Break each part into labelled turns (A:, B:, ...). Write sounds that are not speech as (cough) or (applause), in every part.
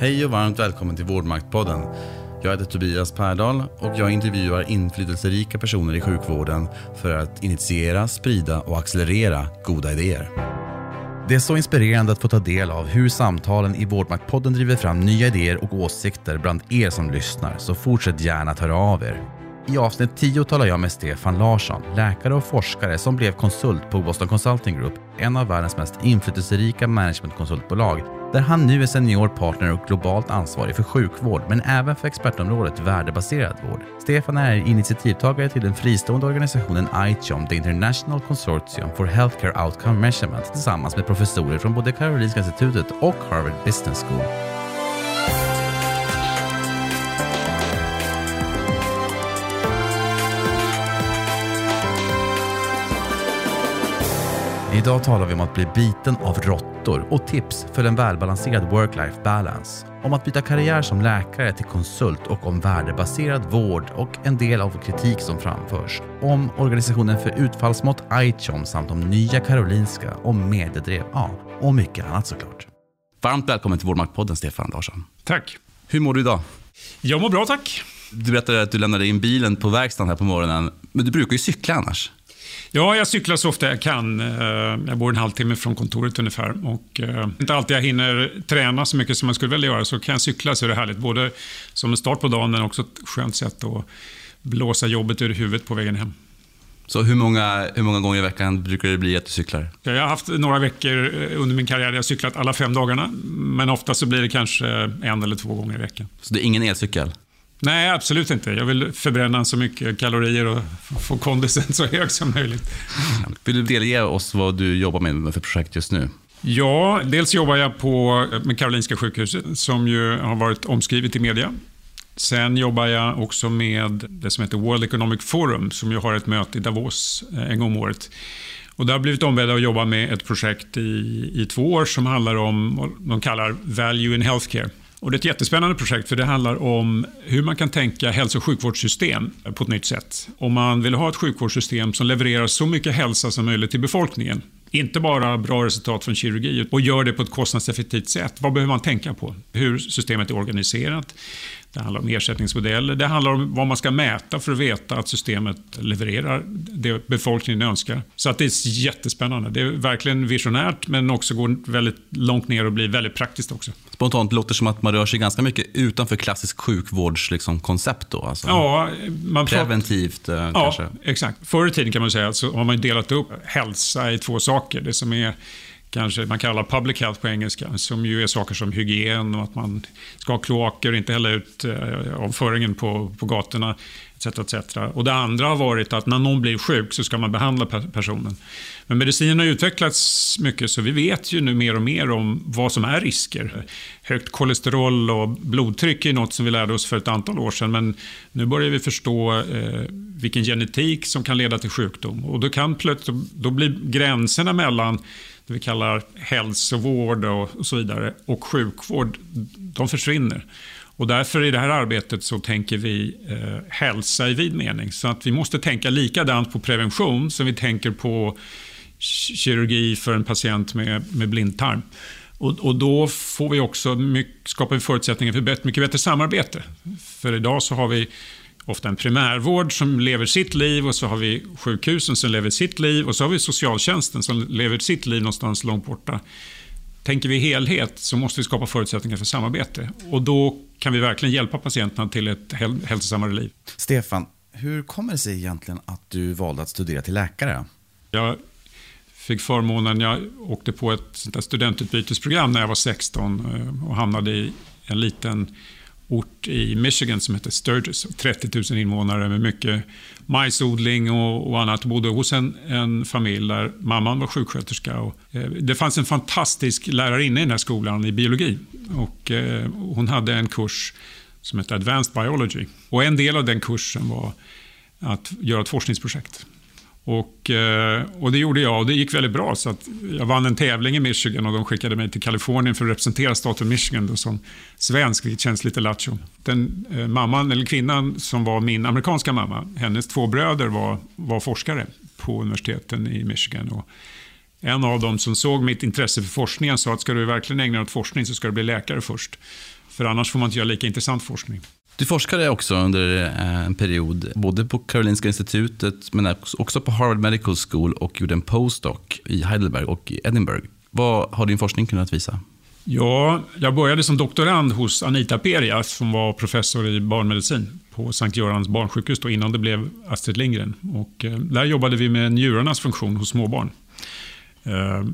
A: Hej och varmt välkommen till Vårdmaktpodden. Jag heter Tobias Pärdal och jag intervjuar inflytelserika personer i sjukvården för att initiera, sprida och accelerera goda idéer. Det är så inspirerande att få ta del av hur samtalen i Vårdmaktpodden driver fram nya idéer och åsikter bland er som lyssnar, så fortsätt gärna att höra av er. I avsnitt 10 talar jag med Stefan Larsson, läkare och forskare som blev konsult på Boston Consulting Group, en av världens mest inflytelserika managementkonsultbolag, där han nu är senior partner och globalt ansvarig för sjukvård, men även för expertområdet värdebaserad vård. Stefan är initiativtagare till den fristående organisationen ICHOM, The International Consortium for Healthcare Outcome Measurement, tillsammans med professorer från både Karolinska Institutet och Harvard Business School. Idag talar vi om att bli biten av råttor och tips för en välbalanserad work-life balance. Om att byta karriär som läkare till konsult och om värdebaserad vård och en del av kritik som framförs. Om organisationen för utfallsmått ICHOM samt om Nya Karolinska, om mediedrev, ja, och mycket annat såklart. Varmt välkommen till Vårdmaktpodden Stefan Larsson.
B: Tack.
A: Hur mår du idag?
B: Jag mår bra tack.
A: Du berättade att du lämnade in bilen på verkstaden här på morgonen, men du brukar ju cykla annars.
B: Ja, jag cyklar så ofta jag kan. Eh, jag bor en halvtimme från kontoret ungefär. Och eh, inte alltid jag hinner träna så mycket som man skulle vilja göra, så kan jag cykla så är det härligt. Både som en start på dagen, men också ett skönt sätt att blåsa jobbet ur huvudet på vägen hem.
A: Så hur många, hur många gånger i veckan brukar det bli att du cyklar?
B: Jag har haft några veckor eh, under min karriär där jag har cyklat alla fem dagarna. Men ofta så blir det kanske en eller två gånger i veckan.
A: Så det är ingen elcykel?
B: Nej, absolut inte. Jag vill förbränna så mycket kalorier och få kondisen så hög som möjligt.
A: Vill du delge oss vad du jobbar med för projekt just nu?
B: Ja, dels jobbar jag på, med Karolinska sjukhuset som ju har varit omskrivet i media. Sen jobbar jag också med det som heter World Economic Forum som ju har ett möte i Davos eh, en gång om året. Och där har blivit ombedda att jobba med ett projekt i, i två år som handlar om vad de kallar Value in Healthcare. Och det är ett jättespännande projekt för det handlar om hur man kan tänka hälso och sjukvårdssystem på ett nytt sätt. Om man vill ha ett sjukvårdssystem som levererar så mycket hälsa som möjligt till befolkningen. Inte bara bra resultat från kirurgi och gör det på ett kostnadseffektivt sätt. Vad behöver man tänka på? Hur systemet är organiserat. Det handlar om ersättningsmodeller. Det handlar om vad man ska mäta för att veta att systemet levererar det befolkningen önskar. Så att det är jättespännande. Det är verkligen visionärt men också går väldigt långt ner och blir väldigt praktiskt också.
A: Spontant låter det som att man rör sig ganska mycket utanför klassisk sjukvårdskoncept liksom, då? Alltså.
B: Ja, man
A: Preventivt eh,
B: ja,
A: kanske?
B: exakt. Förr i tiden kan man säga så har man delat upp hälsa i två saker. Det som är kanske man kallar public health på engelska, som ju är saker som hygien och att man ska ha kloaker och inte hälla ut eh, avföringen på, på gatorna. Etc, etc. Och det andra har varit att när någon blir sjuk så ska man behandla personen. Men medicinen har utvecklats mycket så vi vet ju nu mer och mer om vad som är risker. Högt kolesterol och blodtryck är något som vi lärde oss för ett antal år sedan men nu börjar vi förstå eh, vilken genetik som kan leda till sjukdom. Och då kan plötsligt, då blir gränserna mellan det vi kallar hälsovård och så vidare och sjukvård, de försvinner. Och därför i det här arbetet så tänker vi eh, hälsa i vid mening. Så att vi måste tänka likadant på prevention som vi tänker på kirurgi för en patient med, med blindtarm. Och, och, då får vi också mycket, skapar vi förutsättningar för bättre, mycket bättre samarbete. För idag så har vi ofta en primärvård som lever sitt liv och så har vi sjukhusen som lever sitt liv och så har vi socialtjänsten som lever sitt liv någonstans långt borta. Tänker vi helhet så måste vi skapa förutsättningar för samarbete och då kan vi verkligen hjälpa patienterna till ett hälsosammare liv.
A: Stefan, hur kommer det sig egentligen att du valde att studera till läkare?
B: Jag fick förmånen, jag åkte på ett studentutbytesprogram när jag var 16 eh, och hamnade i en liten ort i Michigan som heter Sturgis. 30 000 invånare med mycket majsodling och, och annat. Bodde hos en, en familj där mamman var sjuksköterska. Och, eh, det fanns en fantastisk lärarinna i den här skolan i biologi. Och, eh, hon hade en kurs som hette Advanced Biology. Och en del av den kursen var att göra ett forskningsprojekt. Och, eh, och det gjorde jag och det gick väldigt bra. Så att jag vann en tävling i Michigan och de skickade mig till Kalifornien för att representera staten Michigan då, som svensk, vilket känns lite lattjo. Den eh, mamman, eller kvinnan som var min amerikanska mamma, hennes två bröder var, var forskare på universiteten i Michigan. Och En av dem som såg mitt intresse för forskningen sa att ska du verkligen ägna dig åt forskning så ska du bli läkare först. För annars får man inte göra lika intressant forskning.
A: Du forskade också under eh, en period, både på Karolinska institutet men också på Harvard Medical School och gjorde en postdoc i Heidelberg och i Edinburgh. Vad har din forskning kunnat visa?
B: Ja, jag började som doktorand hos Anita Peria som var professor i barnmedicin på Sankt Görans barnsjukhus då, innan det blev Astrid Lindgren. Och, eh, där jobbade vi med njurarnas funktion hos småbarn. Eh,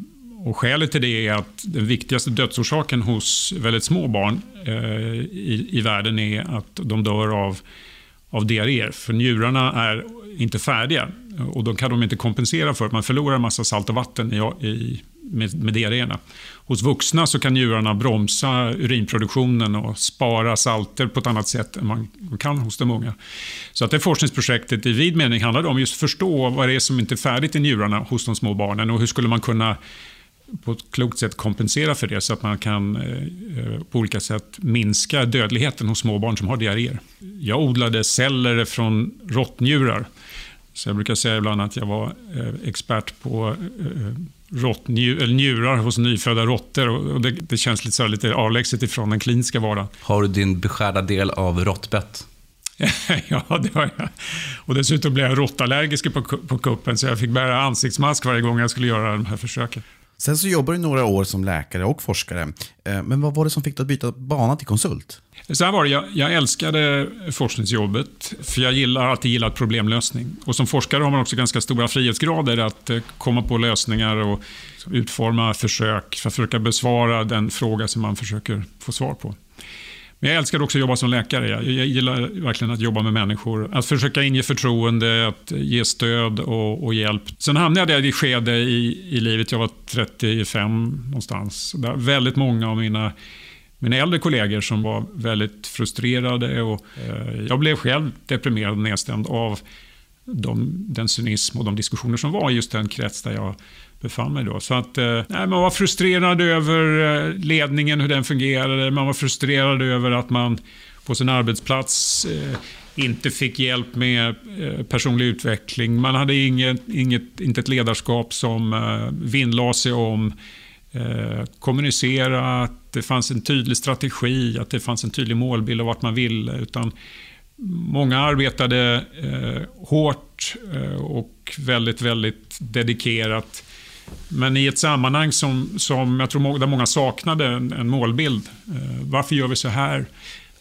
B: och skälet till det är att den viktigaste dödsorsaken hos väldigt små barn eh, i, i världen är att de dör av, av diarréer. För njurarna är inte färdiga och då kan de inte kompensera för att man förlorar en massa salt och vatten i, i, med, med diarréerna. Hos vuxna så kan njurarna bromsa urinproduktionen och spara salter på ett annat sätt än man kan hos de unga. Så att det forskningsprojektet i vid mening handlade om just att förstå vad det är som inte är färdigt i njurarna hos de små barnen och hur skulle man kunna på ett klokt sätt kompensera för det så att man kan eh, eh, på olika sätt minska dödligheten hos småbarn som har diarréer. Jag odlade celler från råttnjurar. Så jag brukar säga ibland att jag var eh, expert på njurar hos nyfödda råttor. Och det, det, känns lite, så lite avlägset ifrån den kliniska vardagen.
A: Har du din beskärda del av råttbett? (laughs)
B: ja, det har jag. Och dessutom blev jag råttallergisk på, på kuppen, så jag fick bära ansiktsmask varje gång jag skulle göra de här försöken.
A: Sen så jobbar du några år som läkare och forskare. Eh, men vad var det som fick dig att byta bana till konsult?
B: Så här var det, jag, jag, älskade forskningsjobbet, för jag gillar alltid gillat problemlösning. Och som forskare har man också ganska stora frihetsgrader att eh, komma på lösningar och utforma försök för att försöka besvara den fråga som man försöker få svar på. Men jag älskar också att jobba som läkare. Jag, gillar verkligen att jobba med människor. Att försöka inge förtroende, att ge stöd och, och hjälp. Sen hamnade jag i ett skede i, i livet, jag var 35 någonstans. Där väldigt många av mina mina äldre kollegor som var väldigt frustrerade. Och, eh, jag blev själv deprimerad och nedstämd av de, den cynism och de diskussioner som var i just den krets där jag befann mig då. Så att, eh, man var frustrerad över eh, ledningen, hur den fungerade. Man var frustrerad över att man på sin arbetsplats eh, inte fick hjälp med eh, personlig utveckling. Man hade inget, inget, inte ett ledarskap som eh, vinnlade sig om eh, kommunicera, att det fanns en tydlig strategi, att det fanns en tydlig målbild av vart man ville. Utan många arbetade eh, hårt eh, och väldigt, väldigt dedikerat men i ett sammanhang som, som jag tror där många saknade en, en målbild. Eh, varför gör vi så här?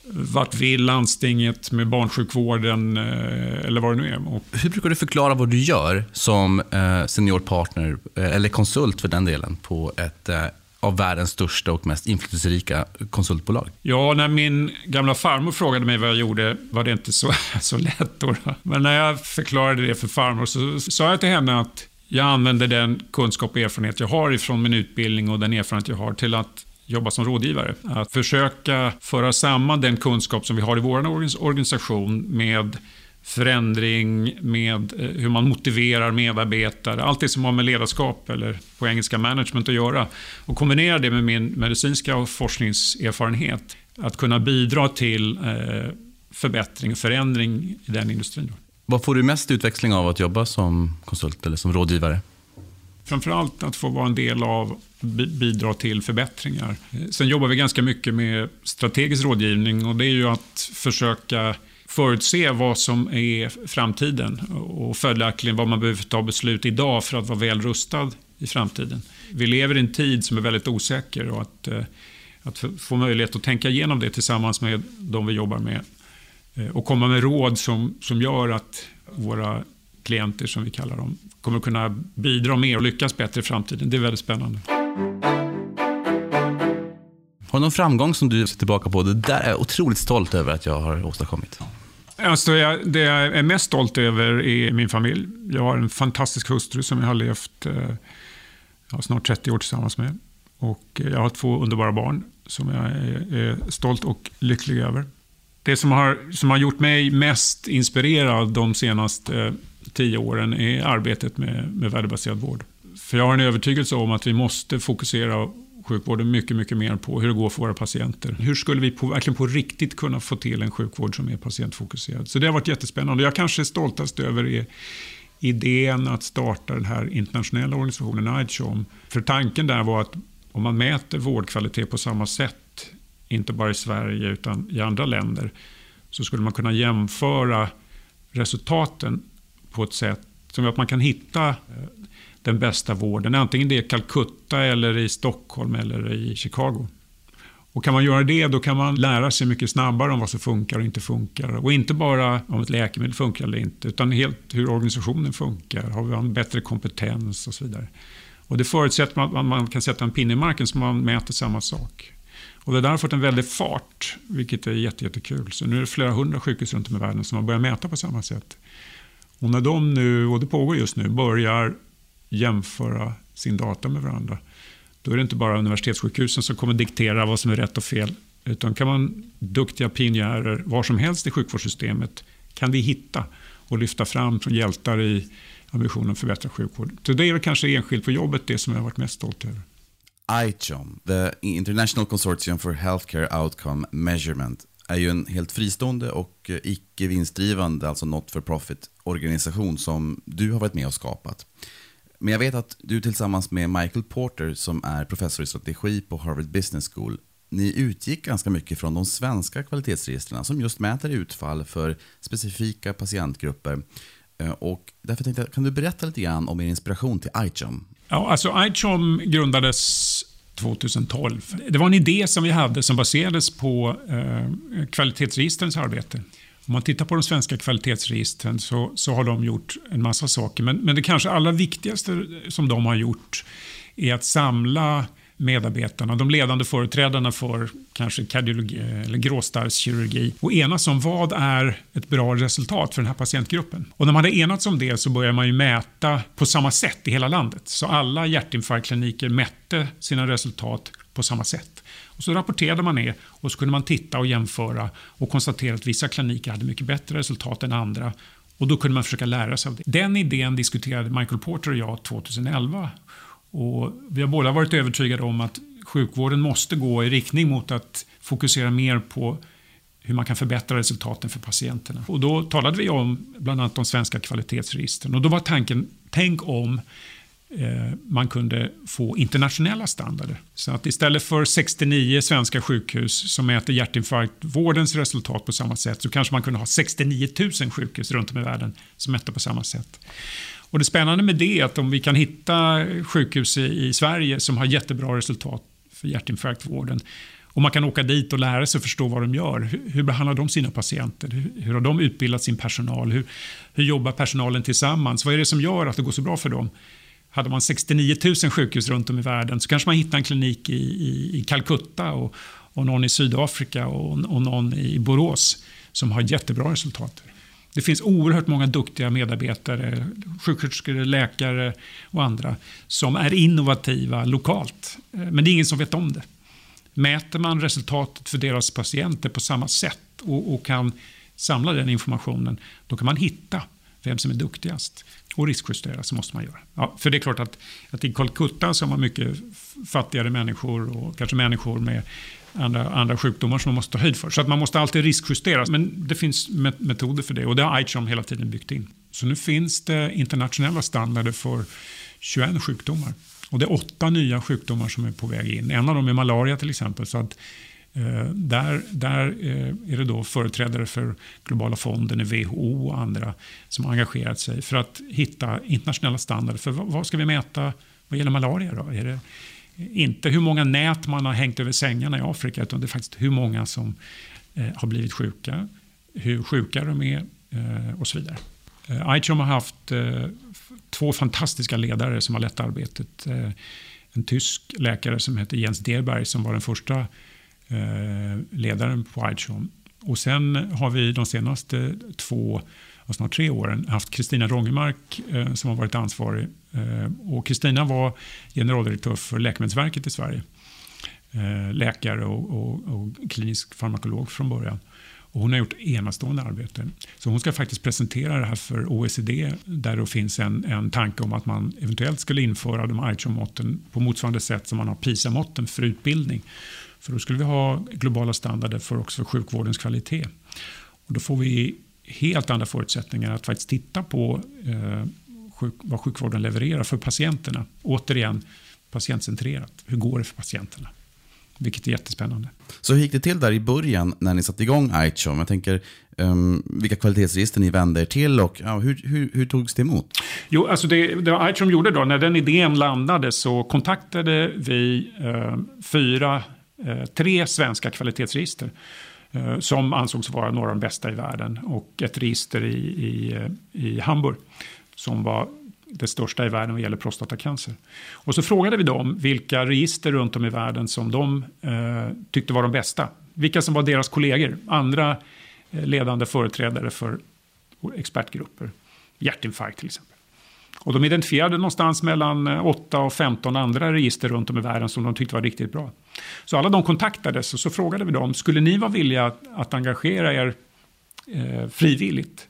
B: Vart vill landstinget med barnsjukvården eh, eller vad det nu är? Och...
A: Hur brukar du förklara vad du gör som eh, seniorpartner, eh, eller konsult för den delen, på ett eh, av världens största och mest inflytelserika konsultbolag?
B: Ja, när min gamla farmor frågade mig vad jag gjorde var det inte så, (laughs) så lätt. Då. Men när jag förklarade det för farmor så sa jag till henne att jag använder den kunskap och erfarenhet jag har ifrån min utbildning och den erfarenhet jag har till att jobba som rådgivare. Att försöka föra samman den kunskap som vi har i vår organisation med förändring, med eh, hur man motiverar medarbetare. Allt det som har med ledarskap, eller på engelska management, att göra. Och kombinera det med min medicinska och forskningserfarenhet. Att kunna bidra till eh, förbättring och förändring i den industrin.
A: Vad får du mest utväxling av att jobba som konsult eller som rådgivare?
B: Framförallt att få vara en del av bidra till förbättringar. Sen jobbar vi ganska mycket med strategisk rådgivning och det är ju att försöka förutse vad som är framtiden och följaktligen vad man behöver ta beslut idag för att vara väl rustad i framtiden. Vi lever i en tid som är väldigt osäker och att, eh, att få möjlighet att tänka igenom det tillsammans med de vi jobbar med och komma med råd som, som gör att våra klienter, som vi kallar dem, kommer kunna bidra mer och lyckas bättre i framtiden. Det är väldigt spännande.
A: Har du någon framgång som du ser tillbaka på? Det där är jag otroligt stolt över att jag har åstadkommit.
B: Alltså jag, det jag är mest stolt över är min familj. Jag har en fantastisk hustru som jag har levt eh, ja, snart 30 år tillsammans med. Och jag har två underbara barn som jag är, är stolt och lycklig över. Det som har, som har gjort mig mest inspirerad de senaste eh, tio åren är arbetet med, med värdebaserad vård. För jag har en övertygelse om att vi måste fokusera sjukvården mycket, mycket mer på hur det går för våra patienter. Hur skulle vi på, verkligen på riktigt kunna få till en sjukvård som är patientfokuserad? Så det har varit jättespännande. Jag kanske är stoltast över är, idén att starta den här internationella organisationen ICHOM. För tanken där var att om man mäter vårdkvalitet på samma sätt, inte bara i Sverige utan i andra länder, så skulle man kunna jämföra resultaten på ett sätt som gör att man kan hitta eh, den bästa vården, antingen det är Calcutta eller i Stockholm eller i Chicago. Och kan man göra det, då kan man lära sig mycket snabbare om vad som funkar och inte funkar. Och inte bara om ett läkemedel funkar eller inte, utan helt hur organisationen funkar. Har vi en bättre kompetens och så vidare. Och det förutsätter att man kan sätta en pinne i marken så man mäter samma sak. Och det där har fått en väldig fart, vilket är jättekul. Så nu är det flera hundra sjukhus runt om i världen som har börjat mäta på samma sätt. Och när de nu, och det pågår just nu, börjar jämföra sin data med varandra, då är det inte bara universitetssjukhusen som kommer diktera vad som är rätt och fel. Utan kan man duktiga pionjärer var som helst i sjukvårdssystemet kan vi hitta och lyfta fram som hjältar i ambitionen att förbättra sjukvården. Så det är väl kanske enskilt på jobbet det som jag har varit mest stolt över.
A: ICHOM, the International Consortium for Healthcare Outcome Measurement, är ju en helt fristående och eh, icke vinstdrivande, alltså not for profit organisation som du har varit med och skapat. Men jag vet att du tillsammans med Michael Porter som är professor i strategi på Harvard Business School ni utgick ganska mycket från de svenska kvalitetsregistren som just mäter utfall för specifika patientgrupper. Eh, och därför tänkte jag, kan du berätta lite grann om er inspiration till iChom?
B: Ja, alltså iChom grundades 2012. Det var en idé som vi hade som baserades på eh, kvalitetsregistrens arbete. Om man tittar på de svenska kvalitetsregistren så, så har de gjort en massa saker. Men, men det kanske allra viktigaste som de har gjort är att samla medarbetarna, de ledande företrädarna för kanske kardiologi eller gråstarrskirurgi och enas om vad är ett bra resultat för den här patientgruppen. Och när man har enats om det så börjar man ju mäta på samma sätt i hela landet. Så alla hjärtinfarktkliniker mätte sina resultat på samma sätt. Och så rapporterade man ner och så kunde man titta och jämföra och konstatera att vissa kliniker hade mycket bättre resultat än andra. Och då kunde man försöka lära sig av det. Den idén diskuterade Michael Porter och jag 2011. Och vi har båda varit övertygade om att sjukvården måste gå i riktning mot att fokusera mer på hur man kan förbättra resultaten för patienterna. Och då talade vi om bland annat de svenska kvalitetsregistren. Och då var tanken, tänk om Eh, man kunde få internationella standarder. Så att istället för 69 svenska sjukhus som mäter hjärtinfarktvårdens resultat på samma sätt så kanske man kunde ha 69 000 sjukhus runt om i världen som mätte på samma sätt. Och det spännande med det är att om vi kan hitta sjukhus i Sverige som har jättebra resultat för hjärtinfarktvården och man kan åka dit och lära sig förstå vad de gör. Hur, hur behandlar de sina patienter? Hur, hur, har de utbildat sin personal? Hur, hur jobbar personalen tillsammans? Vad är det som gör att det går så bra för dem? Hade man 69 000 sjukhus runt om i världen så kanske man hittar en klinik i, i, i Calcutta och, och någon i Sydafrika och, och någon i Borås som har jättebra resultat. Det finns oerhört många duktiga medarbetare, sjuksköterskor, läkare och andra som är innovativa lokalt. Eh, men det är ingen som vet om det. Mäter man resultatet för deras patienter på samma sätt och, och kan samla den informationen, då kan man hitta vem som är duktigast och riskjustera så måste man göra. Ja, för det är klart att, att i Calcutta så har man mycket fattigare människor och kanske människor med andra, andra sjukdomar som man måste ta höjd för. Så att man måste alltid riskjustera. Men det finns metoder för det och det har ICHOM hela tiden byggt in. Så nu finns det internationella standarder för 21 sjukdomar. Och det är åtta nya sjukdomar som är på väg in. En av dem är malaria till exempel. Så att Eh, där, där eh, är det då företrädare för Globala fonden, WHO och andra som har engagerat sig för att hitta internationella standarder för vad ska vi mäta vad gäller malaria. Då? Är det inte hur många nät man har hängt över sängarna i Afrika utan det är faktiskt hur många som eh, har blivit sjuka, hur sjuka de är eh, och så vidare. Eh, ICHOM har haft eh, två fantastiska ledare som har lett arbetet. En tysk läkare som heter Jens Derberg som var den första Eh, ledaren på iChom. Och sen har vi de senaste två, snart tre åren haft Kristina Rongemark eh, som har varit ansvarig. Eh, och Kristina var generaldirektör för Läkemedelsverket i Sverige. Eh, läkare och, och, och klinisk farmakolog från början. Och hon har gjort enastående arbete. Så hon ska faktiskt presentera det här för OECD där det finns en, en tanke om att man eventuellt skulle införa de ICHO-måtten på motsvarande sätt som man har PISA-måtten för utbildning. För då skulle vi ha globala standarder för också sjukvårdens kvalitet. Och då får vi helt andra förutsättningar att faktiskt titta på eh, sjuk, vad sjukvården levererar för patienterna. Återigen, patientcentrerat. Hur går det för patienterna? Vilket är jättespännande.
A: Så hur gick det till där i början när ni satte igång iChom? Jag tänker um, vilka kvalitetsregister ni vände er till och ja, hur, hur, hur togs det emot?
B: Jo, alltså det, det iChom gjorde då, när den idén landade så kontaktade vi eh, fyra, eh, tre svenska kvalitetsregister Eh, som ansågs vara några av de bästa i världen och ett register i, i, i Hamburg som var det största i världen vad gäller prostatacancer. Och så frågade vi dem vilka register runt om i världen som de eh, tyckte var de bästa. Vilka som var deras kollegor, andra eh, ledande företrädare för expertgrupper. Hjärtinfarkt till exempel. Och de identifierade någonstans mellan eh, 8 och 15 andra register runt om i världen som de tyckte var riktigt bra. Så alla de kontaktades och så frågade vi dem, skulle ni vara villiga att, att engagera er eh, frivilligt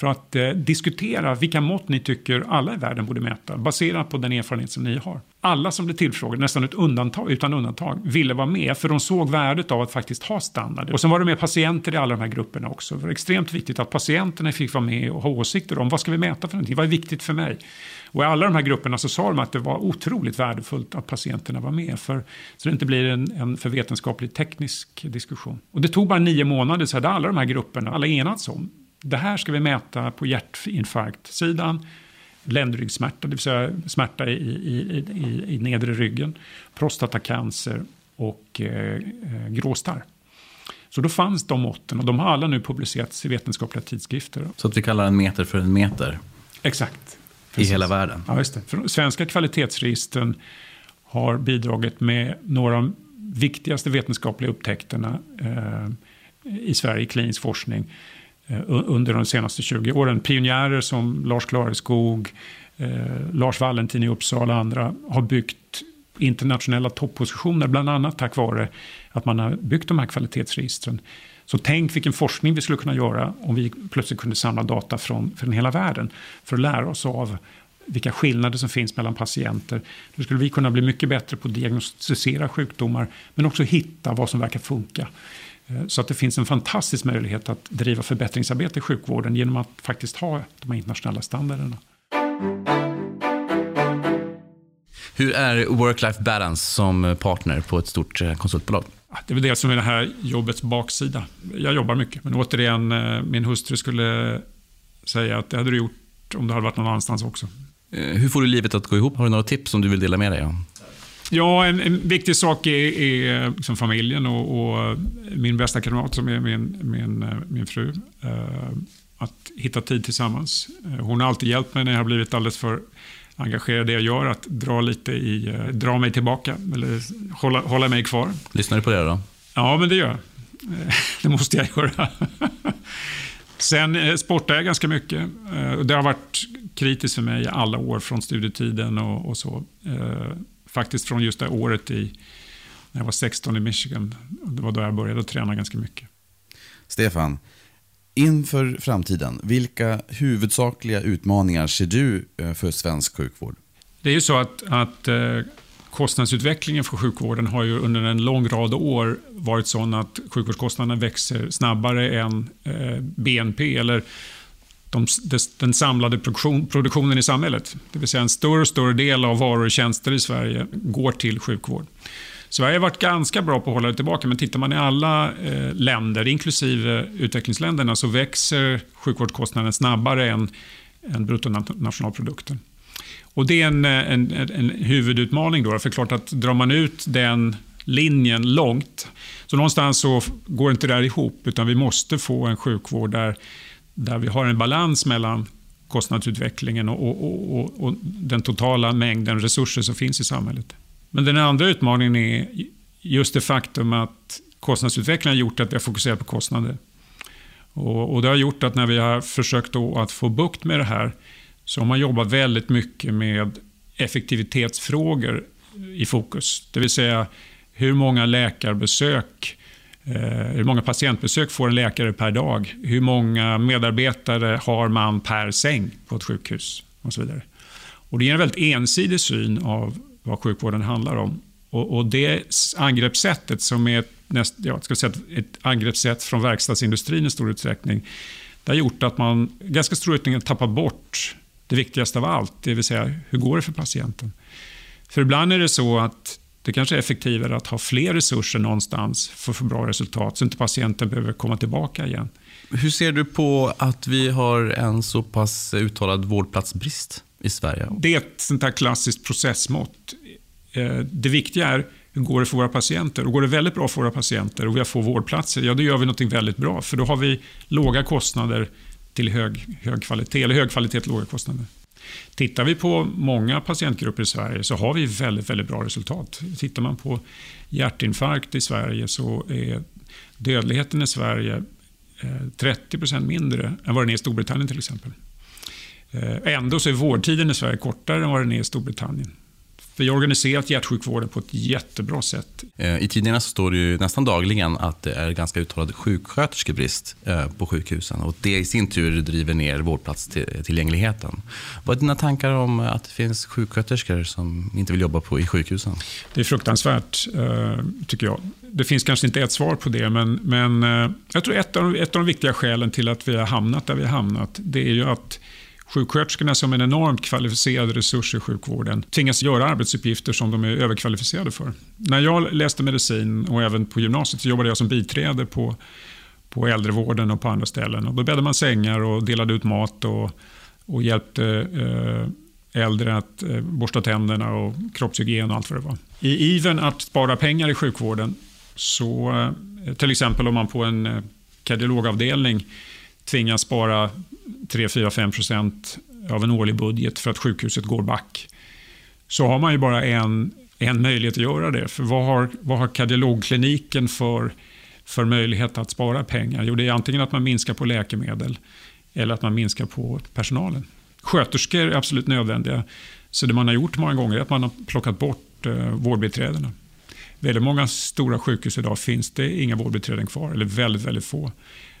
B: för att eh, diskutera vilka mått ni tycker alla i världen borde mäta baserat på den erfarenhet som ni har. Alla som blev tillfrågade, nästan ett undantag, utan undantag, ville vara med för de såg värdet av att faktiskt ha standard. Och sen var det med patienter i alla de här grupperna också. Det var extremt viktigt att patienterna fick vara med och ha åsikter om vad ska vi mäta för någonting, vad är viktigt för mig? Och i alla de här grupperna så sa de att det var otroligt värdefullt att patienterna var med för, så det inte blir en, en för vetenskaplig teknisk diskussion. Och det tog bara nio månader så hade alla de här grupperna, alla enats om det här ska vi mäta på hjärtinfarktsidan, ländryggsmärta, det vill säga smärta i, i, i, i nedre ryggen, prostatacancer och eh, eh, gråstarr. Så då fanns de måtten och de har alla nu publicerats i vetenskapliga tidskrifter.
A: Så att vi kallar en meter för en meter?
B: Exakt.
A: Precis. I hela världen?
B: Ja, just det. För svenska kvalitetsregistren har bidragit med några av de viktigaste vetenskapliga upptäckterna eh, i Sverige i klinisk forskning. Eh, under de senaste 20 åren. Pionjärer som Lars Klareskog, eh, Lars Valentin i Uppsala och andra har byggt internationella toppositioner, bland annat tack vare att man har byggt de här kvalitetsregistren. Så tänk vilken forskning vi skulle kunna göra om vi plötsligt kunde samla data från, från hela världen för att lära oss av vilka skillnader som finns mellan patienter. Då skulle vi kunna bli mycket bättre på att diagnostisera sjukdomar men också hitta vad som verkar funka. Eh, så att det finns en fantastisk möjlighet att driva förbättringsarbete i sjukvården genom att faktiskt ha de här internationella standarderna.
A: Hur är work-life balance som partner på ett stort eh, konsultbolag?
B: Det är väl det som är det här jobbets baksida. Jag jobbar mycket, men återigen, eh, min hustru skulle säga att det hade du gjort om du hade varit någon annanstans också.
A: Hur får du livet att gå ihop? Har du några tips som du vill dela med dig av?
B: Ja, en, en, viktig sak är, är liksom familjen och, och, min bästa kamrat som är min, min, min fru. Eh, att hitta tid tillsammans. Eh, hon har alltid hjälpt mig när jag har blivit alldeles för engagerad i det jag gör, att dra lite i, eh, dra mig tillbaka eller hålla, hålla mig kvar.
A: Lyssnar du på det då?
B: Ja, men det gör jag. Det måste jag göra. Sen sportar jag ganska mycket. Det har varit kritiskt för mig alla år från studietiden och, och så faktiskt från just det året i, när jag var 16 i Michigan. Det var då jag började träna ganska mycket.
A: Stefan, inför framtiden, vilka huvudsakliga utmaningar ser du eh, för svensk sjukvård?
B: Det är ju så att, att eh, kostnadsutvecklingen för sjukvården har ju under en lång rad år varit sån att sjukvårdskostnaderna växer snabbare än eh, BNP eller de, den samlade produktion, produktionen i samhället. Det vill säga en större och större del av varor och tjänster i Sverige går till sjukvård. Sverige har varit ganska bra på att hålla det tillbaka, men tittar man i alla eh, länder, inklusive utvecklingsländerna, så växer sjukvårdskostnaden snabbare än, än bruttonationalprodukten. Och det är en, en, en huvudutmaning då, för klart att drar man ut den linjen långt, så någonstans så går inte det där ihop, utan vi måste få en sjukvård där där vi har en balans mellan kostnadsutvecklingen och, och, och, och, den totala mängden resurser som finns i samhället. Men den andra utmaningen är just det faktum att kostnadsutvecklingen har gjort att vi har fokuserat på kostnader. Och, det har gjort att när vi har försökt att få bukt med det här så har man jobbat väldigt mycket med effektivitetsfrågor i fokus. Det vill säga hur många läkarbesök Eh, Eh, hur många patientbesök får en läkare per dag? Hur många medarbetare har man per säng på ett sjukhus? Och så vidare. Och det ger en väldigt ensidig syn av vad sjukvården handlar om. Och, och det angreppssättet som är ett, näst, ja, ska säga ett angreppssätt från verkstadsindustrin i stor utsträckning, det har gjort att man ganska stor utsträckning tappar bort det viktigaste av allt, det vill säga hur går det för patienten? För ibland är det så att det kanske är effektivare att ha fler resurser någonstans för att få bra resultat, så inte patienten behöver komma tillbaka igen.
A: Hur ser du på att vi har en så pass uttalad vårdplatsbrist i Sverige?
B: Det är ett sånt här klassiskt processmått. Eh, det viktiga är hur går det för våra patienter? Och går det väldigt bra för våra patienter och vi har få vårdplatser, ja då gör vi något väldigt bra. För då har vi låga kostnader till hög, hög kvalitet, eller hög kvalitet till låga kostnader. Tittar vi på många patientgrupper i Sverige så har vi väldigt, väldigt bra resultat. Tittar man på hjärtinfarkt i Sverige så är dödligheten i Sverige eh, 30 mindre än vad den är i Storbritannien till exempel. Eh, ändå så är vårdtiden i Sverige kortare än vad den är i Storbritannien. Vi har organiserat hjärtsjukvården på ett jättebra sätt.
A: Eh, I tidningarna så står det ju nästan dagligen att det är ganska uttalad sjuksköterskebrist eh, på sjukhusen och det i sin tur driver ner vårdplatstillgängligheten. Vad är dina tankar om att det finns sjuksköterskor som inte vill jobba på i sjukhusen?
B: Det är fruktansvärt, eh, tycker jag. Det finns kanske inte ett svar på det, men, men jag tror ett av, ett av de viktiga skälen till att vi har hamnat där vi har hamnat, det är ju att Sjuksköterskorna som en enormt kvalificerad resurs i sjukvården tvingas göra arbetsuppgifter som de är överkvalificerade för. När jag läste medicin och även på gymnasiet så jobbade jag som biträde på, på äldrevården och på andra ställen. Och då bäddade man sängar och delade ut mat och, och hjälpte eh, äldre att eh, borsta tänderna och kroppshygien och allt vad det var. I iven att spara pengar i sjukvården så eh, till exempel om man på en eh, kardiologavdelning tvingas spara 3-4-5 procent av en årlig budget för att sjukhuset går back. Så har man ju bara en, en möjlighet att göra det. För vad har, vad har kardiologkliniken för, för möjlighet att spara pengar? Jo, det är antingen att man minskar på läkemedel eller att man minskar på personalen. Sköterskor är absolut nödvändiga. Så det man har gjort många gånger är att man har plockat bort eh, vårdbiträdena. Väldigt många stora sjukhus idag finns det inga vårdbiträden kvar, eller väldigt, väldigt få.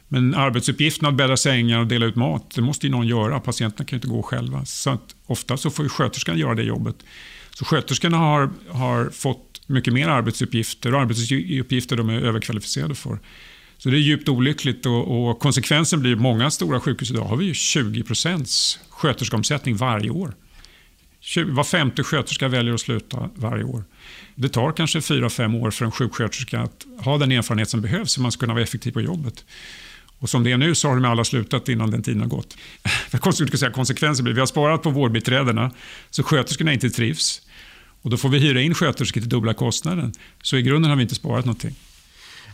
B: Men arbetsuppgiften att bädda sängar och dela ut mat, det måste ju någon göra. Patienterna kan ju inte gå själva. Så att ofta så får ju sköterskan göra det jobbet. Så sköterskorna har, har fått mycket mer arbetsuppgifter och arbetsuppgifter de är överkvalificerade för. Så det är djupt olyckligt och, och konsekvensen blir att många stora sjukhus idag har vi ju 20 procents sköterskeomsättning varje år. Var femte sköterska väljer att sluta varje år. Det tar kanske 4-5 år för en sjuksköterska att ha den erfarenhet som behövs för att man ska kunna vara effektiv på jobbet. Och som det är nu så har de alla slutat innan den tiden har gått. (laughs) Konstigt säga konsekvenser blir vi har sparat på vårdbiträdena så sköterskorna inte trivs. Och då får vi hyra in sköterskor till dubbla kostnaden. Så i grunden har vi inte sparat någonting.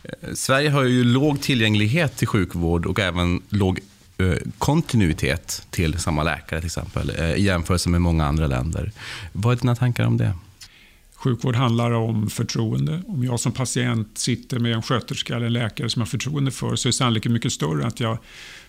A: Eh, Sverige har ju låg tillgänglighet till sjukvård och även låg eh, kontinuitet till samma läkare till exempel eh, i jämförelse med många andra länder. Vad är dina tankar om det?
B: Sjukvård handlar om förtroende. Om jag som patient sitter med en sköterska eller en läkare som jag har förtroende för så är sannolikheten mycket större att jag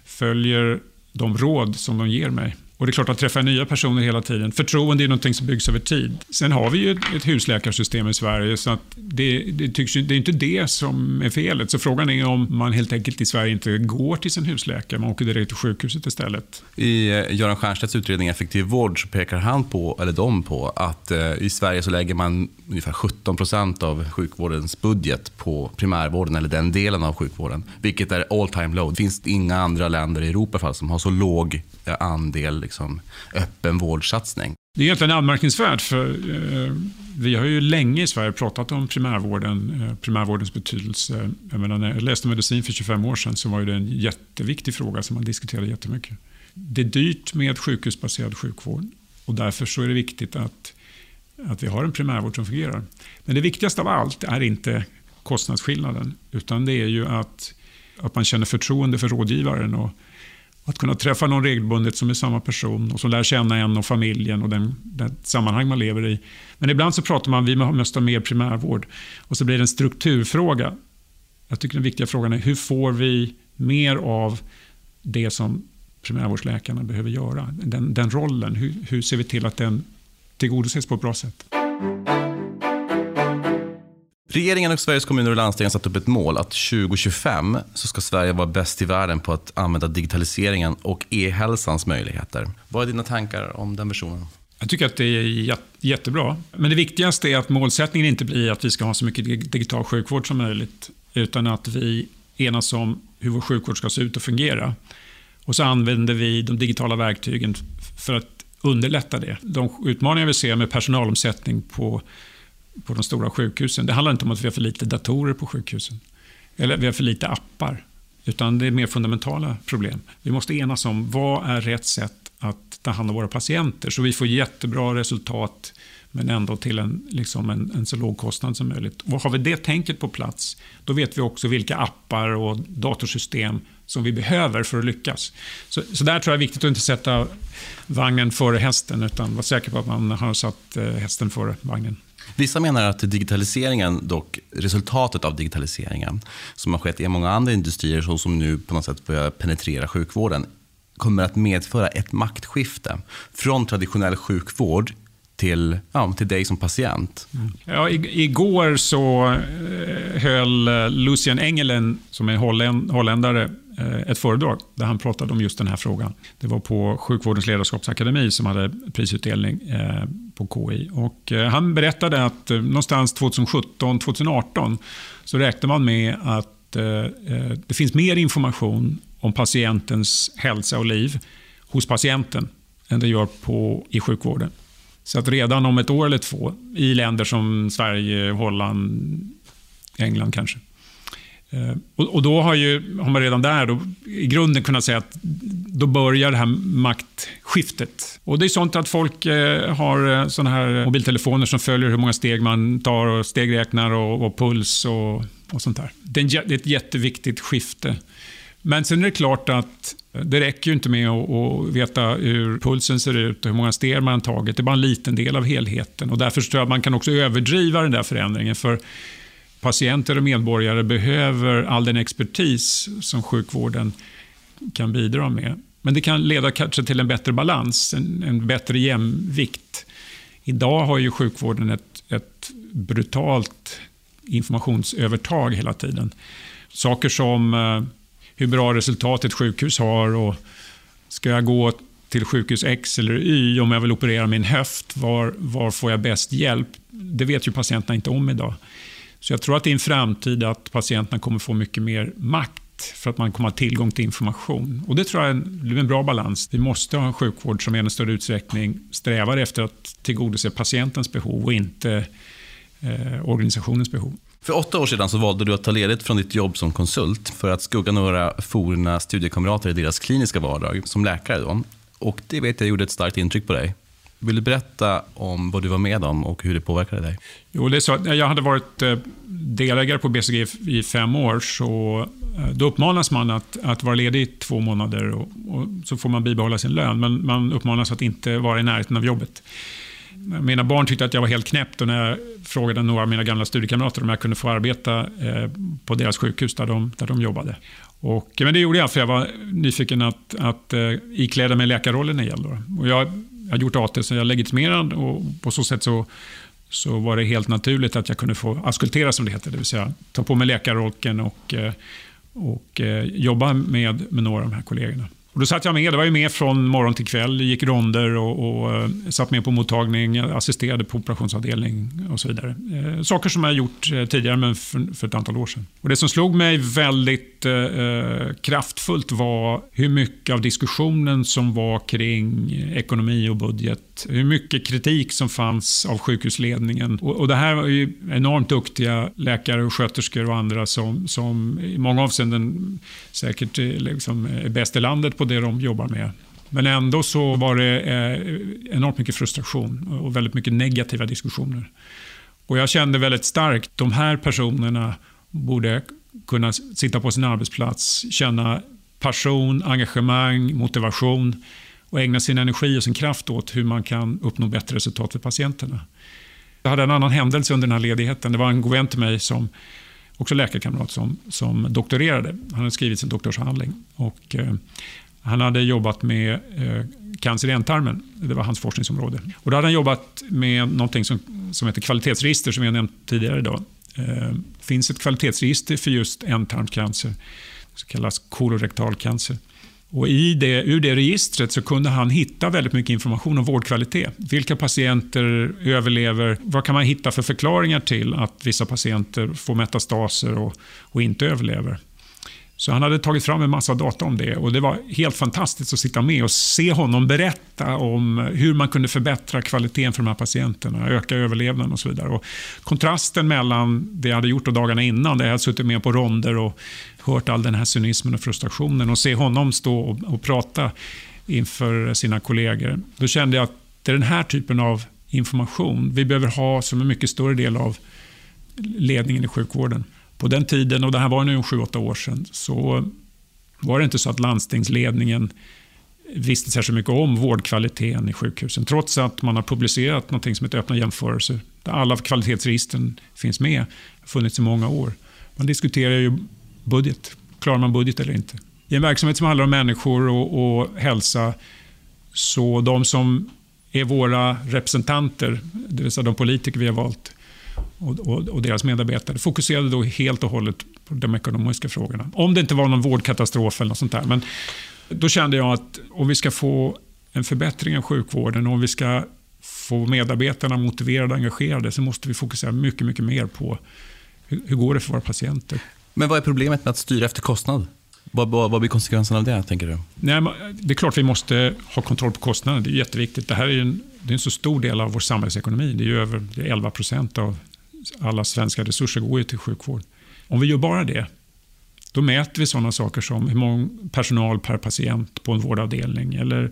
B: följer de råd som de ger mig. Och det är klart att träffa nya personer hela tiden. Förtroende är någonting som byggs över tid. Sen har vi ju ett husläkarsystem i Sverige så att det, det, tycks, det är inte det som är felet. Så frågan är om man helt enkelt i Sverige inte går till sin husläkare, man åker direkt till sjukhuset istället.
A: I eh, Göran Stiernstedts utredning Effektiv vård så pekar han på, eller de på, att eh, i Sverige så lägger man ungefär 17 procent av sjukvårdens budget på primärvården, eller den delen av sjukvården, vilket är all time low. Det finns inga andra länder i Europa fall som har så låg Eh, andel liksom, öppen vårdsatsning.
B: Det är egentligen anmärkningsvärt för eh, vi har ju länge i Sverige pratat om primärvården, eh, primärvårdens betydelse. Jag, menar, när jag läste medicin för 25 år sedan så var det en jätteviktig fråga som man diskuterade jättemycket. Det är dyrt med sjukhusbaserad sjukvård och därför så är det viktigt att, att vi har en primärvård som fungerar. Men det viktigaste av allt är inte kostnadsskillnaden utan det är ju att, att man känner förtroende för rådgivaren och att kunna träffa någon regelbundet som är samma person och som lär känna en och familjen och den, den sammanhang man lever i. Men ibland så pratar man vi måste ha mer primärvård och så blir det en strukturfråga. Jag tycker den viktiga frågan är hur får vi mer av det som primärvårdsläkarna behöver göra? Den, den rollen, hur, hur ser vi till att den tillgodoses på ett bra sätt?
A: Regeringen och Sveriges kommuner och landsting har satt upp ett mål att 2025 så ska Sverige vara bäst i världen på att använda digitaliseringen och e-hälsans möjligheter. Vad är dina tankar om den versionen?
B: Jag tycker att det är jättebra. Men det viktigaste är att målsättningen inte blir att vi ska ha så mycket digital sjukvård som möjligt. Utan att vi enas om hur vår sjukvård ska se ut och fungera. Och så använder vi de digitala verktygen för att underlätta det. De utmaningar vi ser med personalomsättning på, på de stora sjukhusen, det handlar inte om att vi har för lite datorer på sjukhusen. Eller vi har för lite appar. Utan det är mer fundamentala problem. Vi måste enas om vad är rätt sätt att ta hand om våra patienter så vi får jättebra resultat men ändå till en, liksom en, en, så låg kostnad som möjligt. Och har vi det tänket på plats, då vet vi också vilka appar och datorsystem som vi behöver för att lyckas. Så, så där tror jag är viktigt att inte sätta vagnen före hästen, utan vara säker på att man har satt eh, hästen före vagnen.
A: Vissa menar att digitaliseringen, dock resultatet av digitaliseringen, som har skett i många andra industrier, så som nu på något sätt börjar penetrera sjukvården, kommer att medföra ett maktskifte från traditionell sjukvård till, ja, till dig som patient.
B: Mm. Ja, igår så eh, höll eh, Lucian Engelen, som är holländare, eh, ett föredrag där han pratade om just den här frågan. Det var på Sjukvårdens ledarskapsakademi som hade prisutdelning på KI. Och eh, han berättade att eh, någonstans 2017-2018 så räknar man med att eh, det finns mer information om patientens hälsa och liv hos patienten än det gör på, i sjukvården. Så att redan om ett år eller två, i länder som Sverige, Holland, England kanske. Eh, och, då har, ju, har man redan där då, i grunden kunnat säga att då börjar det här maktskiftet. Och det är sånt att folk eh, har eh, såna här mobiltelefoner som följer hur många steg man tar och stegräknar och, och puls och, och sånt där. Det är ett jätteviktigt skifte. Men sen är det klart att det räcker ju inte med att veta hur pulsen ser ut och hur många steg man har tagit. Det är bara en liten del av helheten. Och därför tror jag att man kan också överdriva den där förändringen. För patienter och medborgare behöver all den expertis som sjukvården kan bidra med. Men det kan leda kanske till en bättre balans, en, en bättre jämvikt. Idag har ju sjukvården ett, ett brutalt informationsövertag hela tiden. Saker som eh, hur bra resultat ett sjukhus har och ska jag gå till sjukhus X eller Y om jag vill operera min höft, var, var får jag bäst hjälp? Det vet ju patienterna inte om idag. Så jag tror att i en framtid att patienterna kommer få mycket mer makt för att man kommer ha tillgång till information. Och Det tror jag är en, en bra balans. Vi måste ha en sjukvård som i en större utsträckning strävar efter att tillgodose patientens behov och inte eh, organisationens behov.
A: För åtta år sedan så valde du att ta ledigt från ditt jobb som konsult för att skugga några forna studiekamrater i deras kliniska vardag som läkare. Då. Och det vet jag gjorde ett starkt intryck på dig. Vill du berätta om vad du var med om och hur det påverkade dig?
B: Jo, det är så jag hade varit eh, delägare på BCG i fem år, så eh, då uppmanas man att, att vara ledig i två månader och, och så får man bibehålla sin lön, men man uppmanas att inte vara i närheten av jobbet. Mina barn tyckte att jag var helt knäppt och när jag frågade några av mina gamla studiekamrater om jag kunde få arbeta eh, på deras sjukhus där de, där de jobbade. Och, men det gjorde jag för jag var nyfiken att, att ikläda mig läkarrollen igen. Då. Och jag, jag har gjort AT så jag är legitimerad och på så sätt så, så var det helt naturligt att jag kunde få askultera som det heter. Det vill säga ta på mig läkarrolken och, eh, och eh, jobba med, med några av de här kollegorna. Och då satt jag med, det var ju med från morgon till kväll, gick ronder och, och eh, satt med på mottagning, assisterade på operationsavdelning och så vidare. Eh, saker som jag gjort eh, tidigare men för, för, ett antal år sedan. Och det som slog mig väldigt eh, kraftfullt var hur mycket av diskussionen som var kring ekonomi och budget. Hur mycket kritik som fanns av sjukhusledningen. Och, och det här var ju enormt duktiga läkare och sköterskor och andra som, som i många avseenden säkert eh, liksom, är bäst i landet på det de jobbar med. Men ändå så var det eh, enormt mycket frustration och väldigt mycket negativa diskussioner. Och jag kände väldigt starkt, de här personerna borde kunna sitta på sin arbetsplats, känna passion, engagemang, motivation och ägna sin energi och sin kraft åt hur man kan uppnå bättre resultat för patienterna. Jag hade en annan händelse under den här ledigheten. Det var en god vän till mig som också läkarkamrat som, som doktorerade. Han hade skrivit sin doktorsavhandling. Och, eh, han hade jobbat med eh, cancer i ändtarmen. Det var hans forskningsområde. Och då hade han jobbat med något som, som heter kvalitetsregister, som jag nämnt tidigare. Det eh, finns ett kvalitetsregister för just ändtarmscancer, Det kallas kolorektal cancer. Och i det, ur det registret så kunde han hitta väldigt mycket information om vårdkvalitet. Vilka patienter överlever? Vad kan man hitta för förklaringar till att vissa patienter får metastaser och, och inte överlever? Så han hade tagit fram en massa data om det och det var helt fantastiskt att sitta med och se honom berätta om hur man kunde förbättra kvaliteten för de här patienterna, öka överlevnaden och så vidare. Och kontrasten mellan det jag hade gjort och dagarna innan, där jag hade suttit med på ronder och hört all den här cynismen och frustrationen och se honom stå och, och prata inför sina kollegor. Då kände jag att det är den här typen av information vi behöver ha som en mycket större del av ledningen i sjukvården. På den tiden, och det här var nu 7-8 år sedan, så var det inte så att landstingsledningen visste särskilt mycket om vårdkvaliteten i sjukhusen. Trots att man har publicerat något som heter öppna jämförelser. Där alla kvalitetsregistren finns med. Har funnits i många år. Man diskuterar ju budget. Klarar man budget eller inte? I en verksamhet som handlar om människor och, och hälsa, så de som är våra representanter, det vill säga de politiker vi har valt, och, och, och, deras medarbetare fokuserade då helt och hållet på de ekonomiska frågorna. Om det inte var någon vårdkatastrof eller något sånt där. Men då kände jag att om vi ska få en förbättring av sjukvården och om vi ska få medarbetarna motiverade och engagerade så måste vi fokusera mycket, mycket mer på hur, hur går det för våra patienter.
A: Men vad är problemet med att styra efter kostnad? Vad, vad, vad blir konsekvensen av det, tänker du?
B: Nej, det är klart vi måste ha kontroll på kostnaderna. Det är jätteviktigt. Det här är en, det är en så stor del av vår samhällsekonomi. Det är över det är 11 procent av alla svenska resurser går ju till sjukvård. Om vi gör bara det, då mäter vi sådana saker som hur många personal per patient på en vårdavdelning eller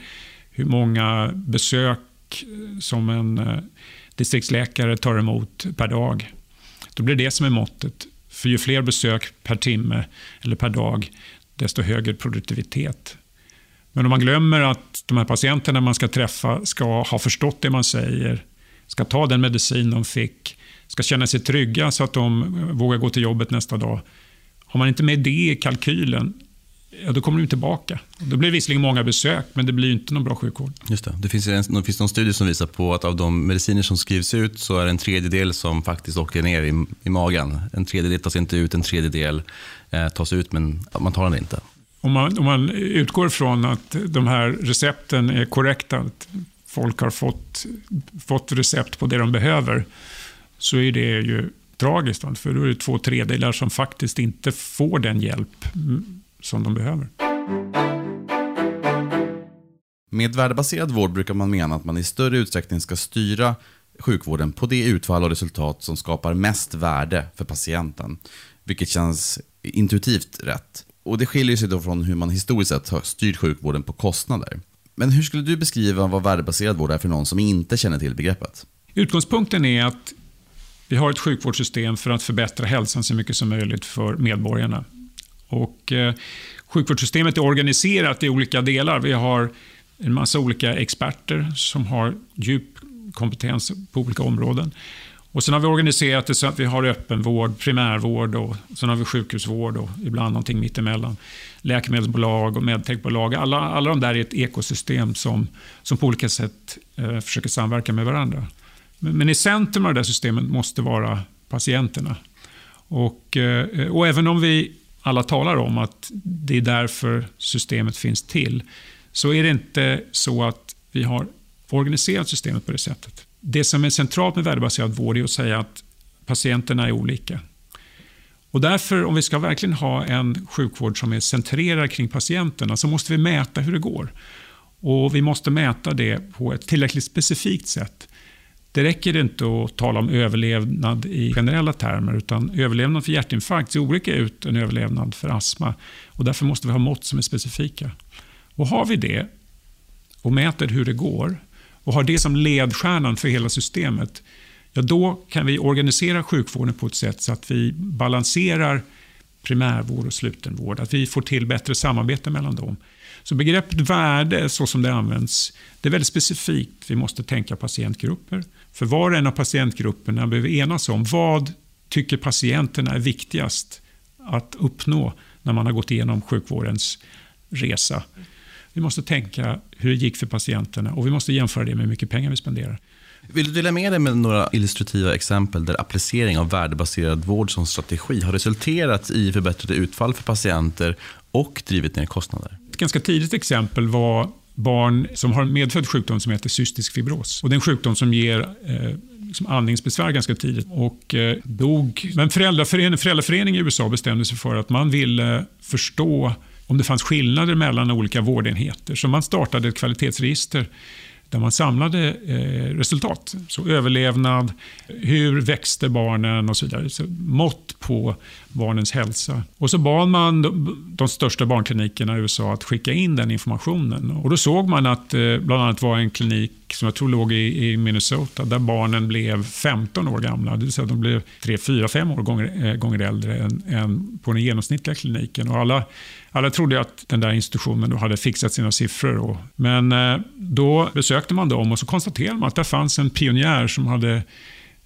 B: hur många besök eh, som en eh, distriktsläkare tar emot per dag. Då blir det som är måttet. För ju fler besök per timme eller per dag, desto högre produktivitet. Men om man glömmer att de här patienterna man ska träffa ska ha förstått det man säger, ska ta den medicin de fick, ska känna sig trygga så att de vågar gå till jobbet nästa dag. Har man inte med det i kalkylen, ja, då kommer de tillbaka. Då blir det visserligen många besök, men det blir inte någon bra sjukvård.
A: Just det. Det finns, en, det finns någon studie som visar på att av de mediciner som skrivs ut så är det en tredjedel som faktiskt åker ner i, i magen. En tredjedel tas inte ut, en tredjedel eh, tas ut, men man tar den inte.
B: Om man, om man utgår från att de här recepten är korrekta, att folk har fått, fått recept på det de behöver, så är det ju tragiskt. För då är det två tredjedelar som faktiskt inte får den hjälp som de behöver.
A: Med värdebaserad vård brukar man mena att man i större utsträckning ska styra sjukvården på det utfall och resultat som skapar mest värde för patienten. Vilket känns intuitivt rätt. Och Det skiljer sig då från hur man historiskt sett har styrt sjukvården på kostnader. Men hur skulle du beskriva vad värdebaserad vård är för någon som inte känner till begreppet?
B: Utgångspunkten är att vi har ett sjukvårdssystem för att förbättra hälsan så mycket som möjligt för medborgarna. Och, eh, sjukvårdssystemet är organiserat i olika delar. Vi har en massa olika experter som har djup kompetens på olika områden. Och Sen har vi organiserat det så att vi har öppenvård, primärvård och sen har vi sjukhusvård och ibland någonting mittemellan. Läkemedelsbolag och medtechbolag. Alla, alla de där är ett ekosystem som, som på olika sätt eh, försöker samverka med varandra. Men, men, i centrum av det där systemet måste vara patienterna. Och, eh, och även om vi alla talar om att det är därför systemet finns till, så är det inte så att vi har organiserat systemet på det sättet. Det som är centralt med värdebaserad vård är att säga att patienterna är olika. Och därför, om vi ska verkligen ha en sjukvård som är centrerad kring patienterna, så måste vi mäta hur det går. Och Vi måste mäta det på ett tillräckligt specifikt sätt. Det räcker inte att tala om överlevnad i generella termer, utan överlevnad för hjärtinfarkt ser olika ut än överlevnad för astma. Och därför måste vi ha mått som är specifika. Och har vi det och mäter hur det går och har det som ledstjärnan för hela systemet, ja då kan vi organisera sjukvården på ett sätt så att vi balanserar primärvård och slutenvård. Att vi får till bättre samarbete mellan dem. Så begreppet värde, så som det används, det är väldigt specifikt. Vi måste tänka patientgrupper. För var och en av patientgrupperna behöver enas om vad tycker patienterna är viktigast att uppnå när man har gått igenom sjukvårdens resa. Vi måste tänka hur det gick för patienterna och vi måste jämföra det med hur mycket pengar vi spenderar.
A: Vill du dela med dig med några illustrativa exempel där applicering av värdebaserad vård som strategi har resulterat i förbättrade utfall för patienter och drivit ner kostnader?
B: Ett ganska tidigt exempel var barn som har en medfödd sjukdom som heter cystisk fibros. Och det är en sjukdom som ger eh, liksom andningsbesvär ganska tidigt och eh, dog. Men föräldraförening, föräldraföreningen i USA bestämde sig för att man ville förstå om det fanns skillnader mellan olika vårdenheter. Så man startade ett kvalitetsregister där man samlade eh, resultat. Så överlevnad, hur växte barnen och så vidare. Så mått på barnens hälsa. Och så bad man de, de största barnklinikerna i USA att skicka in den informationen. Och då såg man att eh, bland annat var en klinik som jag tror låg i, i, Minnesota där barnen blev 15 år gamla. Det vill säga de blev 3, 4, 5 år gånger, eh, gånger äldre än, än, på den genomsnittliga kliniken. Och alla, alla trodde att den där institutionen då hade fixat sina siffror. Och, men eh, då besökte man dem och så konstaterade man att det fanns en pionjär som hade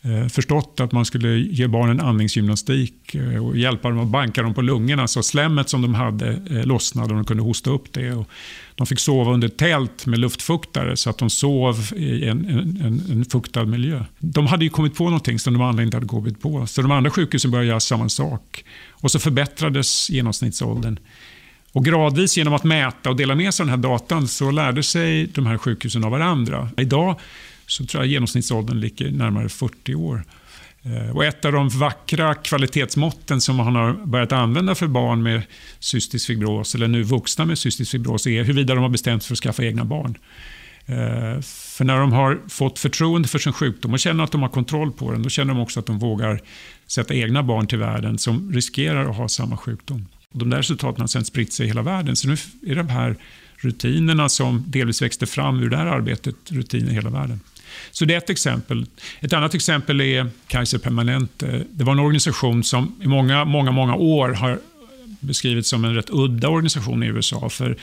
B: eh, förstått att man skulle ge barnen andningsgymnastik eh, och hjälpa dem att banka dem på lungorna så slemmet som de hade lossnade och de kunde hosta upp det. Och de fick sova under tält med luftfuktare så att de sov i en, en, en fuktad miljö. De hade ju kommit på någonting som de andra inte hade kommit på. Så de andra sjukhusen började göra samma sak. Och så förbättrades genomsnittsåldern. Och gradvis genom att mäta och dela med sig av den här datan så lärde sig de här sjukhusen av varandra. Idag så tror jag genomsnittsåldern ligger närmare 40 år. Eh, och ett av de vackra kvalitetsmåtten som man har börjat använda för barn med cystisk fibros, eller nu vuxna med cystisk fibros, är huruvida de har bestämt sig för att skaffa egna barn. Eh, för när de har fått förtroende för sin sjukdom och känner att de har kontroll på den, då känner de också att de vågar sätta egna barn till världen som riskerar att ha samma sjukdom. De där resultaten har sedan spritt sig i hela världen. Så nu är de här rutinerna som delvis växte fram ur det här arbetet rutiner i hela världen. Så det är ett exempel. Ett annat exempel är Kaiser Permanente. Det var en organisation som i många, många, många år har beskrivits som en rätt udda organisation i USA. För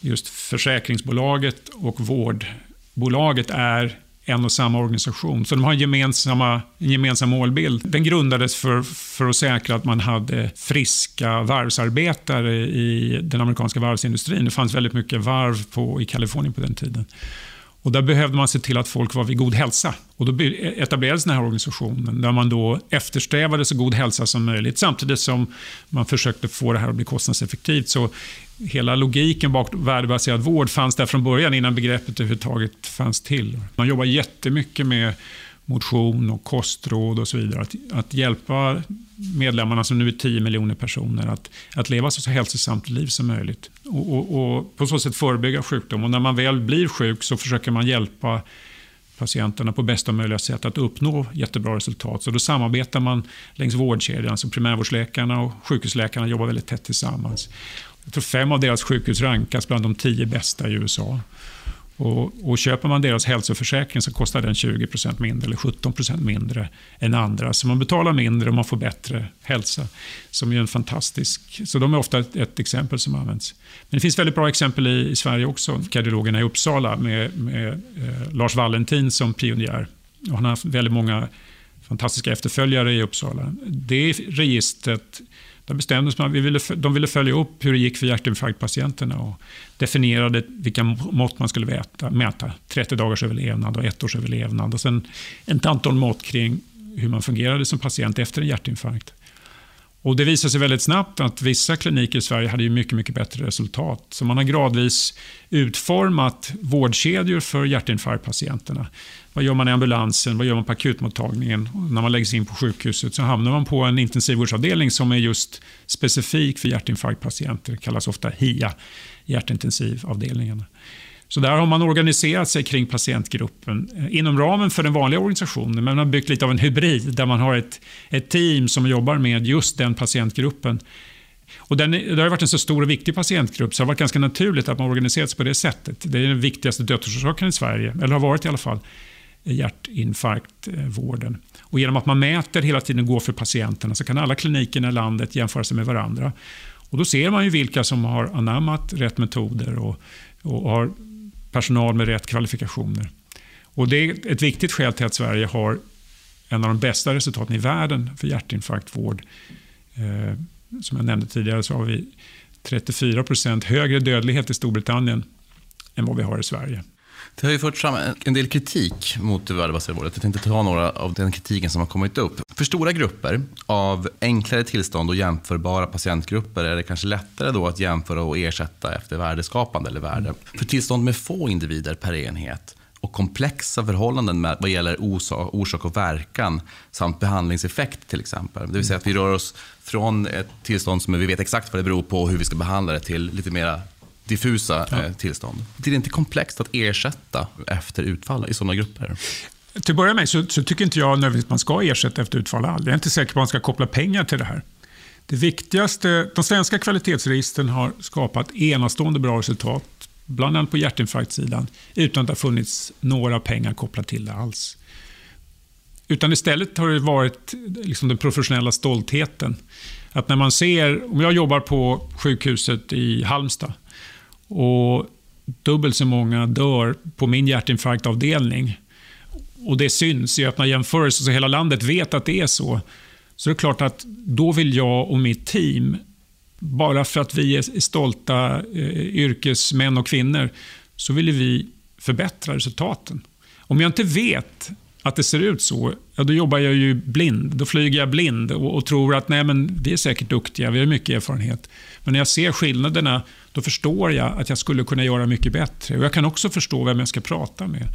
B: just försäkringsbolaget och vårdbolaget är en och samma organisation. Så de har en, gemensamma, en gemensam målbild. Den grundades för, för att säkra att man hade friska varvsarbetare i den amerikanska varvsindustrin. Det fanns väldigt mycket varv på, i Kalifornien på den tiden. Och där behövde man se till att folk var vid god hälsa. Och då etablerades den här organisationen där man då eftersträvade så god hälsa som möjligt samtidigt som man försökte få det här att bli kostnadseffektivt. Så hela logiken bakom värdebaserad vård fanns där från början innan begreppet överhuvudtaget fanns till. Man jobbar jättemycket med motion och kostråd och så vidare. Att, att hjälpa medlemmarna, som nu är 10 miljoner personer, att, att leva så hälsosamt liv som möjligt. Och, och, och, på så sätt förebygga sjukdom. Och när man väl blir sjuk så försöker man hjälpa patienterna på bästa möjliga sätt att uppnå jättebra resultat. Så då samarbetar man längs vårdkedjan. så primärvårdsläkarna och sjukhusläkarna jobbar väldigt tätt tillsammans. Jag tror fem av deras sjukhus rankas bland de tio bästa i USA. Och, och, köper man deras hälsoförsäkring så kostar den 20% mindre eller 17% mindre än andra. Så man betalar mindre och man får bättre hälsa. Som är en fantastisk... Så de är ofta ett, ett exempel som används. Men det finns väldigt bra exempel i, i Sverige också. Kardiologerna i Uppsala med, med eh, Lars Valentin som pionjär. Och han har haft väldigt många fantastiska efterföljare i Uppsala. Det registret där bestämdes man, vi ville, de ville följa upp hur det gick för hjärtinfarktpatienterna och definierade vilka mått man skulle mäta. mäta 30 dagars överlevnad och ett års överlevnad. Och sen ett antal mått kring hur man fungerade som patient efter en hjärtinfarkt. Och det visade sig väldigt snabbt att vissa kliniker i Sverige hade mycket, mycket bättre resultat. Så man har gradvis utformat vårdkedjor för hjärtinfarktpatienterna. Vad gör man i ambulansen? Vad gör man på akutmottagningen? när man läggs in på sjukhuset så hamnar man på en intensivvårdsavdelning som är just specifik för hjärtinfarktpatienter. Det kallas ofta HIA, hjärtintensivavdelningarna. Så där har man organiserat sig kring patientgruppen eh, inom ramen för den vanliga organisationen. Men man har byggt lite av en hybrid där man har ett, ett team som jobbar med just den patientgruppen. Och den, det har varit en så stor och viktig patientgrupp så det har varit ganska naturligt att man organiserat sig på det sättet. Det är den viktigaste dödsorsaken i Sverige, eller har varit i alla fall hjärtinfarktvården. Och genom att man mäter hela tiden går för patienterna så kan alla klinikerna i landet jämföra sig med varandra. Och Då ser man ju vilka som har anammat rätt metoder och, och har personal med rätt kvalifikationer. Och Det är ett viktigt skäl till att Sverige har en av de bästa resultaten i världen för hjärtinfarktvård. Eh, som jag nämnde tidigare så har vi 34% högre dödlighet i Storbritannien än vad vi har i Sverige.
A: Det har ju förts fram en del kritik mot det värdebaserade vårdet. Jag tänkte ta några av den kritiken som har kommit upp. För stora grupper av enklare tillstånd och jämförbara patientgrupper är det kanske lättare då att jämföra och ersätta efter värdeskapande eller värde. För tillstånd med få individer per enhet och komplexa förhållanden med, vad gäller orsak, orsak och verkan samt behandlingseffekt till exempel. Det vill säga att vi rör oss från ett tillstånd som vi vet exakt vad det beror på och hur vi ska behandla det till lite mer diffusa ja. eh, tillstånd. Det är inte komplext att ersätta efter utfall i sådana grupper.
B: Till att börja med så, så tycker inte jag nödvändigtvis att man ska ersätta efter utfall all. Jag är inte säker på att man ska koppla pengar till det här. Det viktigaste, de svenska kvalitetsregistren har skapat enastående bra resultat, bland annat på hjärtinfarktsidan, utan att det har funnits några pengar kopplat till det alls. Utan istället har det varit liksom den professionella stoltheten. Att när man ser, om jag jobbar på sjukhuset i Halmstad och dubbelt så många dör på min hjärtinfarktavdelning och det syns i öppna jämförelser, så hela landet vet att det är så. Så det är klart att då vill jag och mitt team, bara för att vi är stolta eh, yrkesmän och kvinnor, så vill vi förbättra resultaten. Om jag inte vet att det ser ut så, ja, då jobbar jag ju blind. Då flyger jag blind och, och, tror att nej, men vi är säkert duktiga, vi har mycket erfarenhet. Men när jag ser skillnaderna, då förstår jag att jag skulle kunna göra mycket bättre. Och Jag kan också förstå vem jag ska prata med.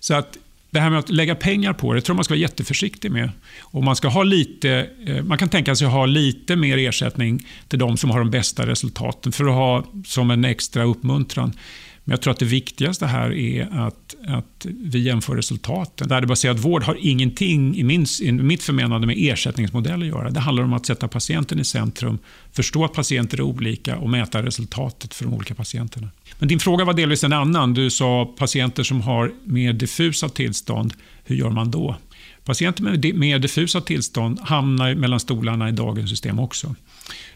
B: Så att det här med att lägga pengar på det tror jag man ska vara jätteförsiktig med. Och man, ska ha lite, eh, man kan tänka sig att ha lite mer ersättning till de som har de bästa resultaten för att ha som en extra uppmuntran. Men jag tror att det viktigaste här är att, att vi jämför resultaten. Värdebaserad vård har ingenting, i, min, i mitt förmenande, med ersättningsmodell att göra. Det handlar om att sätta patienten i centrum, förstå att patienter är olika och mäta resultatet för de olika patienterna. Men din fråga var delvis en annan. Du sa patienter som har mer diffusa tillstånd, hur gör man då? Patienter med mer diffusa tillstånd hamnar mellan stolarna i dagens system också.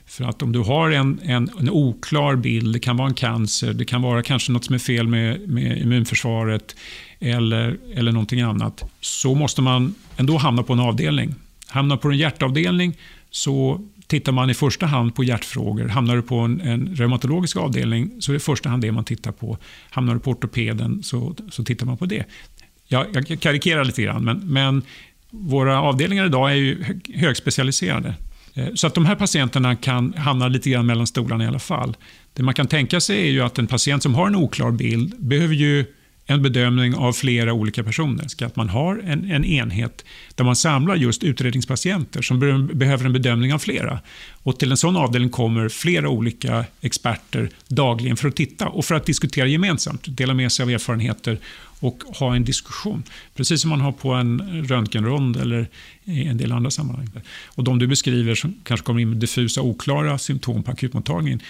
B: För att om du har en, en, en, oklar bild, det kan vara en cancer, det kan vara kanske något som är fel med, med immunförsvaret eller, eller någonting annat, så måste man ändå hamna på en avdelning. Hamnar på en hjärtavdelning så tittar man i första hand på hjärtfrågor. Hamnar du på en, en reumatologisk avdelning så är det i första hand det man tittar på. Hamnar du på ortopeden så, så tittar man på det. Jag, jag karikerar lite grann, men, men våra avdelningar idag är ju högspecialiserade. Eh, så att de här patienterna kan hamna lite grann mellan stolarna i alla fall. Det man kan tänka sig är ju att en patient som har en oklar bild behöver ju en bedömning av flera olika personer. Så att man har en, en enhet där man samlar just utredningspatienter som be behöver en bedömning av flera. Och till en sån avdelning kommer flera olika experter dagligen för att titta och för att diskutera gemensamt, dela med sig av erfarenheter och ha en diskussion. Precis som man har på en röntgenrond eller i en del andra sammanhang. Och de du beskriver som kanske kommer in med diffusa, oklara symptom på akutmottagningen,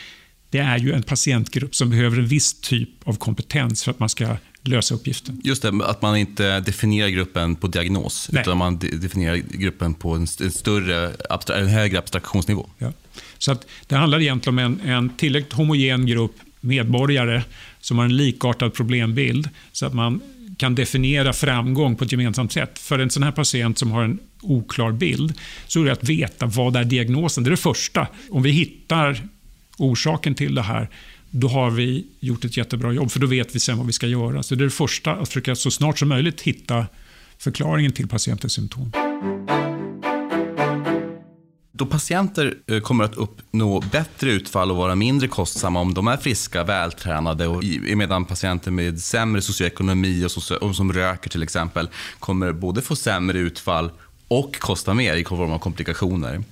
B: det är ju en patientgrupp som behöver en viss typ av kompetens för att man ska lösa uppgiften.
A: Just det, att man inte definierar gruppen på diagnos, Nej. utan man definierar gruppen på en, större, en högre abstraktionsnivå.
B: Ja. Så att det handlar egentligen om en, en tillräckligt homogen grupp medborgare som har en likartad problembild, så att man kan definiera framgång på ett gemensamt sätt. För en sån här patient som har en oklar bild, så är det att veta vad är diagnosen. Det är det första. Om vi hittar orsaken till det här, då har vi gjort ett jättebra jobb, för då vet vi sen vad vi ska göra. Så det är det första, att försöka så snart som möjligt hitta förklaringen till patientens symptom.
A: Då patienter eh, kommer att uppnå bättre utfall och vara mindre kostsamma om de är friska, vältränade och medan patienter med sämre socioekonomi och som röker till exempel kommer både få sämre utfall och kostar mer i form av komplikationer. Mm.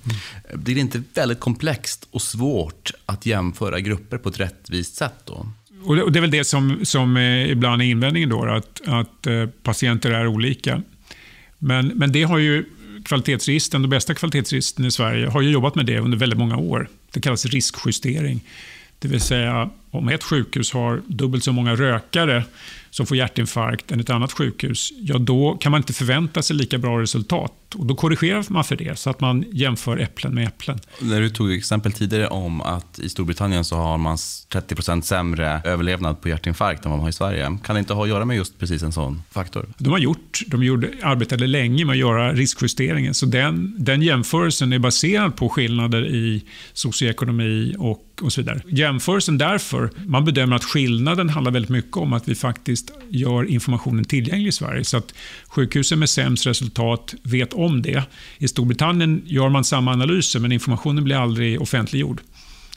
A: Blir det inte väldigt komplext och svårt att jämföra grupper på ett rättvist sätt då?
B: Och det, är väl det som, som eh, ibland är invändningen då, att, att eh, patienter är olika. Men, men det har ju kvalitetsregistren, de bästa kvalitetsregistren i Sverige, har ju jobbat med det under väldigt många år. Det kallas riskjustering. Det vill säga, om ett sjukhus har dubbelt så många rökare som får hjärtinfarkt än ett annat sjukhus, ja då kan man inte förvänta sig lika bra resultat. Och Då korrigerar man för det, så att man jämför äpplen med äpplen.
A: När du tog exempel tidigare om att i Storbritannien så har man 30% sämre överlevnad på hjärtinfarkt än vad man har i Sverige. Kan det inte ha att göra med just precis en sån faktor?
B: De har gjort, de gjorde, arbetade länge med att göra riskjusteringen, så den, den jämförelsen är baserad på skillnader i socioekonomi och och så vidare. Jämförelsen därför, man bedömer att skillnaden handlar väldigt mycket om att vi faktiskt gör informationen tillgänglig i Sverige. Så att sjukhusen med sämst resultat vet om det. I Storbritannien gör man samma analyser men informationen blir aldrig offentliggjord.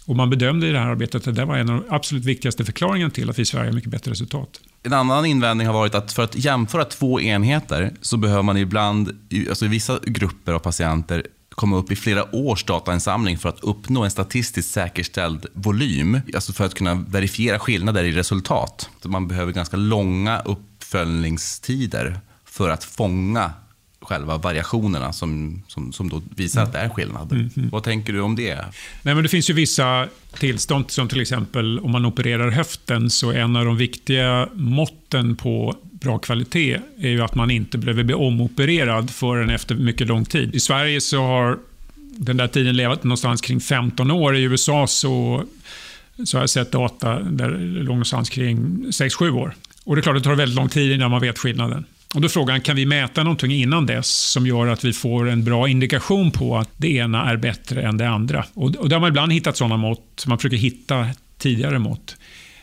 B: Och man bedömde i det här arbetet att det var en av de absolut viktigaste förklaringarna till att vi i Sverige har mycket bättre resultat.
A: En annan invändning har varit att för att jämföra två enheter så behöver man ibland, alltså i vissa grupper av patienter, komma upp i flera års datainsamling för att uppnå en statistiskt säkerställd volym. Alltså för att kunna verifiera skillnader i resultat. Man behöver ganska långa uppföljningstider för att fånga själva variationerna som, som, som då visar att det är skillnad. Mm. Mm. Vad tänker du om det?
B: Nej, men det finns ju vissa tillstånd, som till exempel om man opererar höften, så en av de viktiga måtten på bra kvalitet är ju att man inte behöver bli omopererad förrän efter mycket lång tid. I Sverige så har den där tiden levat någonstans kring 15 år. I USA så, så har jag sett data där någonstans kring 6-7 år. Och det är klart det tar väldigt lång tid innan man vet skillnaden. Och då är frågan, kan vi mäta någonting innan dess som gör att vi får en bra indikation på att det ena är bättre än det andra? Och, och där har man ibland hittat sådana mått. Man försöker hitta tidigare mått.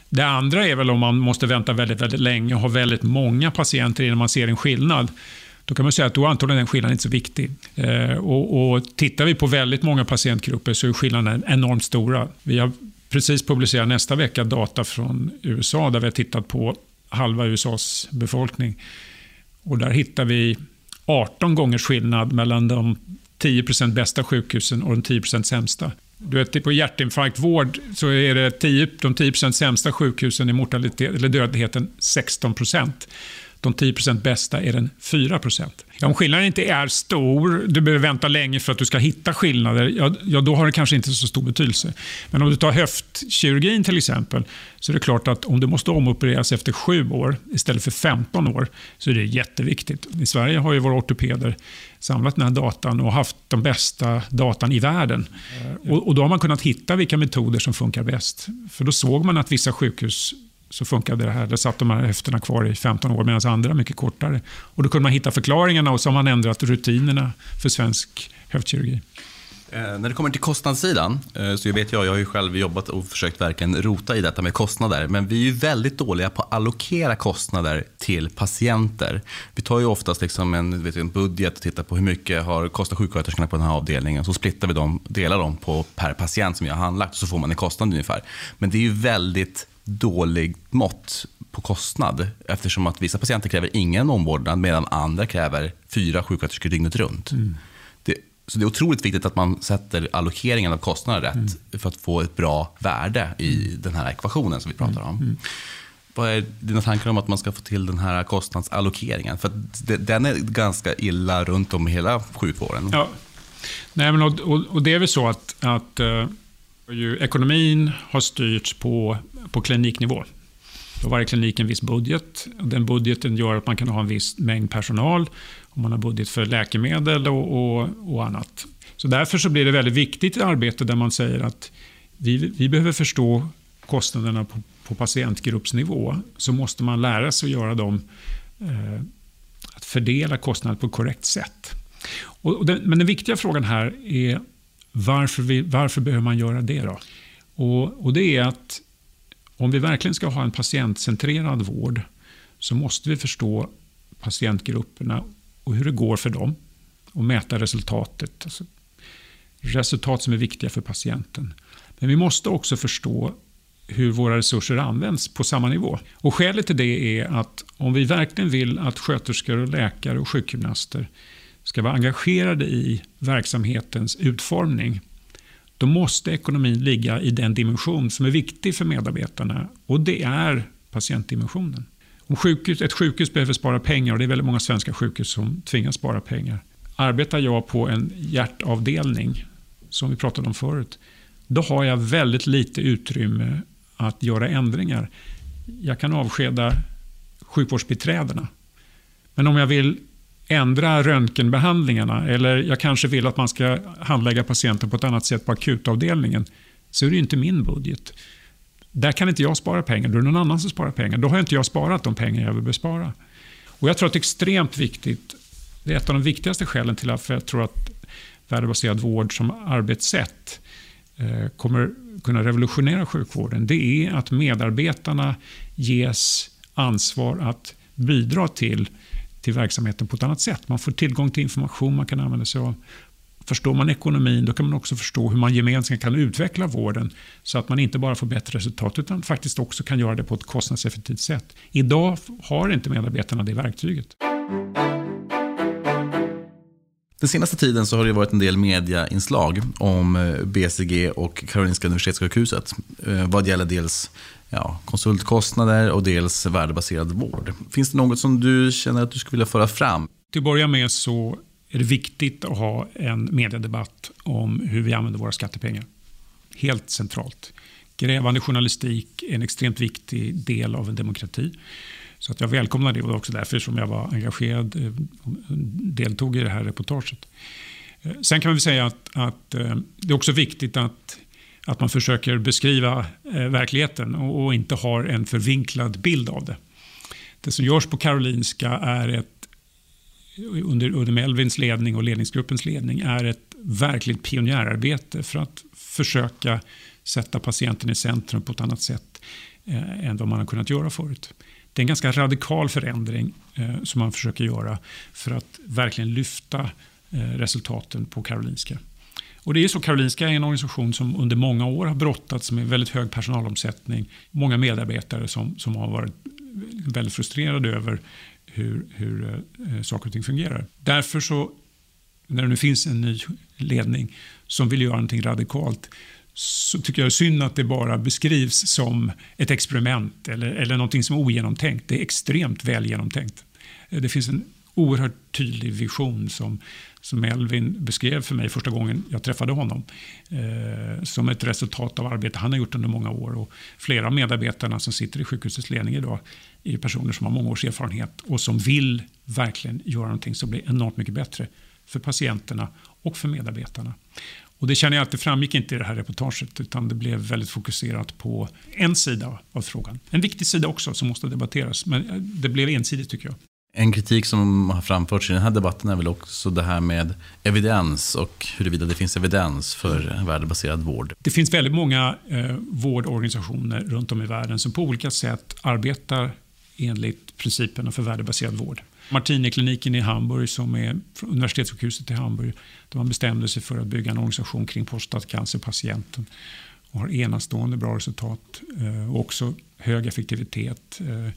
B: Det andra är väl om man måste vänta väldigt, väldigt länge och ha väldigt många patienter innan man ser en skillnad. Då kan man säga att då är antagligen den skillnaden inte så viktig. Eh, och, och tittar vi på väldigt många patientgrupper så är skillnaden enormt stora. Vi har precis publicerat nästa vecka data från USA där vi har tittat på halva USAs befolkning. Och där hittar vi 18 gångers skillnad mellan de 10% bästa sjukhusen och de 10% sämsta. Du vet, på hjärtinfarktvård så är det 10, de 10% sämsta sjukhusen i mortalitet, eller dödligheten 16 de 10% bästa är den 4 Ja, om skillnaden inte är stor, du behöver vänta länge för att du ska hitta skillnader, ja, ja, då har det kanske inte så stor betydelse. Men om du tar höftkirurgin till exempel, så är det klart att om du måste omopereras efter 7 år istället för 15 år, så är det jätteviktigt. I Sverige har ju våra ortopeder samlat den här datan och haft de bästa datan i världen. Och, och då har man kunnat hitta vilka metoder som funkar bäst. För då såg man att vissa sjukhus så funkade det här. Där satt de här höfterna kvar i 15 år medan andra mycket kortare. Och då kunde man hitta förklaringarna och så har man ändrat rutinerna för svensk höftkirurgi.
A: Eh, när det kommer till kostnadssidan, eh, så jag vet jag, jag har ju själv jobbat och försökt verkligen rota i detta med kostnader, men vi är ju väldigt dåliga på att allokera kostnader till patienter. Vi tar ju oftast liksom en, vet, en budget och tittar på hur mycket har kostat sjuksköterskorna på den här avdelningen, så splittar vi dem, delar dem på per patient som vi har handlagt, så får man en kostnad ungefär. Men det är ju väldigt dåligt mått på kostnad eftersom att vissa patienter kräver ingen omvårdnad medan andra kräver fyra sjuksköterskor dygnet runt. Mm. Det, så det är otroligt viktigt att man sätter allokeringen av kostnader rätt mm. för att få ett bra värde i den här ekvationen som vi pratar om. Mm. Vad är dina tankar om att man ska få till den här kostnadsallokeringen? För den är ganska illa runt om i hela sjukvården.
B: Ja. Nej, men och, och, och det är väl så att, att uh, ju, ekonomin har styrts på på kliniknivå. Då har varje klinik en viss budget. Och den budgeten gör att man kan ha en viss mängd personal. om man har budget för läkemedel och, och, och annat. Så därför så blir det väldigt viktigt arbete där man säger att vi, vi behöver förstå kostnaderna på, på patientgruppsnivå. Så måste man lära sig att göra dem eh, att fördela kostnader på ett korrekt sätt. Och, och den, men den viktiga frågan här är varför, vi, varför behöver man göra det? då? Och, och det är att om vi verkligen ska ha en patientcentrerad vård så måste vi förstå patientgrupperna och hur det går för dem och mäta resultatet. Alltså resultat som är viktiga för patienten. Men vi måste också förstå hur våra resurser används på samma nivå. Och Skälet till det är att om vi verkligen vill att sköterskor, och läkare och sjukgymnaster ska vara engagerade i verksamhetens utformning då måste ekonomin ligga i den dimension som är viktig för medarbetarna och det är patientdimensionen. Om sjukhus, ett sjukhus behöver spara pengar och det är väldigt många svenska sjukhus som tvingas spara pengar. Arbetar jag på en hjärtavdelning, som vi pratade om förut, då har jag väldigt lite utrymme att göra ändringar. Jag kan avskeda sjukvårdsbiträdena. Men om jag vill ändra röntgenbehandlingarna eller jag kanske vill att man ska handlägga patienten på ett annat sätt på akutavdelningen så är det inte min budget. Där kan inte jag spara pengar, då är det någon annan som sparar pengar. Då har inte jag sparat de pengar jag vill bespara. Och Jag tror att det är extremt viktigt, det är ett av de viktigaste skälen till att jag tror att värdebaserad vård som arbetssätt eh, kommer kunna revolutionera sjukvården. Det är att medarbetarna ges ansvar att bidra till till verksamheten på ett annat sätt. Man får tillgång till information man kan använda sig av Förstår man ekonomin, då kan man också förstå hur man gemensamt kan utveckla vården så att man inte bara får bättre resultat utan faktiskt också kan göra det på ett kostnadseffektivt sätt. Idag har inte medarbetarna det verktyget.
A: Den senaste tiden så har det varit en del mediainslag om eh, BCG och Karolinska Universitetssjukhuset. Eh, vad gäller dels ja, konsultkostnader och dels värdebaserad vård. Finns det något som du känner att du skulle vilja föra fram?
B: Till att börja med så är det viktigt att ha en mediedebatt om hur vi använder våra skattepengar. Helt centralt. Grävande journalistik är en extremt viktig del av en demokrati. Så att jag välkomnar det och det var också därför som jag var engagerad och deltog i det här reportaget. Eh, sen kan vi säga att, att eh, det är också viktigt att, att man försöker beskriva eh, verkligheten och, och inte har en förvinklad bild av det. Det som görs på Karolinska är ett under, under Melvins ledning och ledningsgruppens ledning är ett verkligt pionjärarbete för att försöka sätta patienten i centrum på ett annat sätt eh, än vad man har kunnat göra förut. Det är en ganska radikal förändring eh, som man försöker göra för att verkligen lyfta eh, resultaten på Karolinska. Och det är så, Karolinska är en organisation som under många år har brottats med väldigt hög personalomsättning. Många medarbetare som, som har varit väldigt frustrerade över hur, hur eh, eh saker och ting fungerar. Därför så, när det nu finns en ny ledning som vill göra någonting radikalt, så tycker jag det är synd att det bara beskrivs som ett experiment eller, eller någonting som är ogenomtänkt. Det är extremt väl genomtänkt. Eh, det finns en oerhört tydlig vision som, som Elvin beskrev för mig första gången jag träffade honom. Eh, som ett resultat av arbete han har gjort under många år. Och flera av medarbetarna som sitter i sjukhusets ledning idag är personer som har många års erfarenhet och som vill verkligen göra någonting som blir enormt mycket bättre för patienterna och för medarbetarna. Och det känner jag att det framgick inte i det här reportaget utan det blev väldigt fokuserat på en sida av frågan. En viktig sida också som måste debatteras men det blev ensidigt tycker jag.
A: En kritik som har framförts i den här debatten är väl också det här med evidens och huruvida det finns evidens för värdebaserad vård.
B: Det finns väldigt många eh, vårdorganisationer runt om i världen som på olika sätt arbetar enligt principerna för värdebaserad vård. Martini-kliniken i Hamburg, som är universitetssjukhuset i Hamburg, där man bestämde sig för att bygga en organisation kring prostatacancerpatienten och har enastående bra resultat eh, och också hög effektivitet. Eh,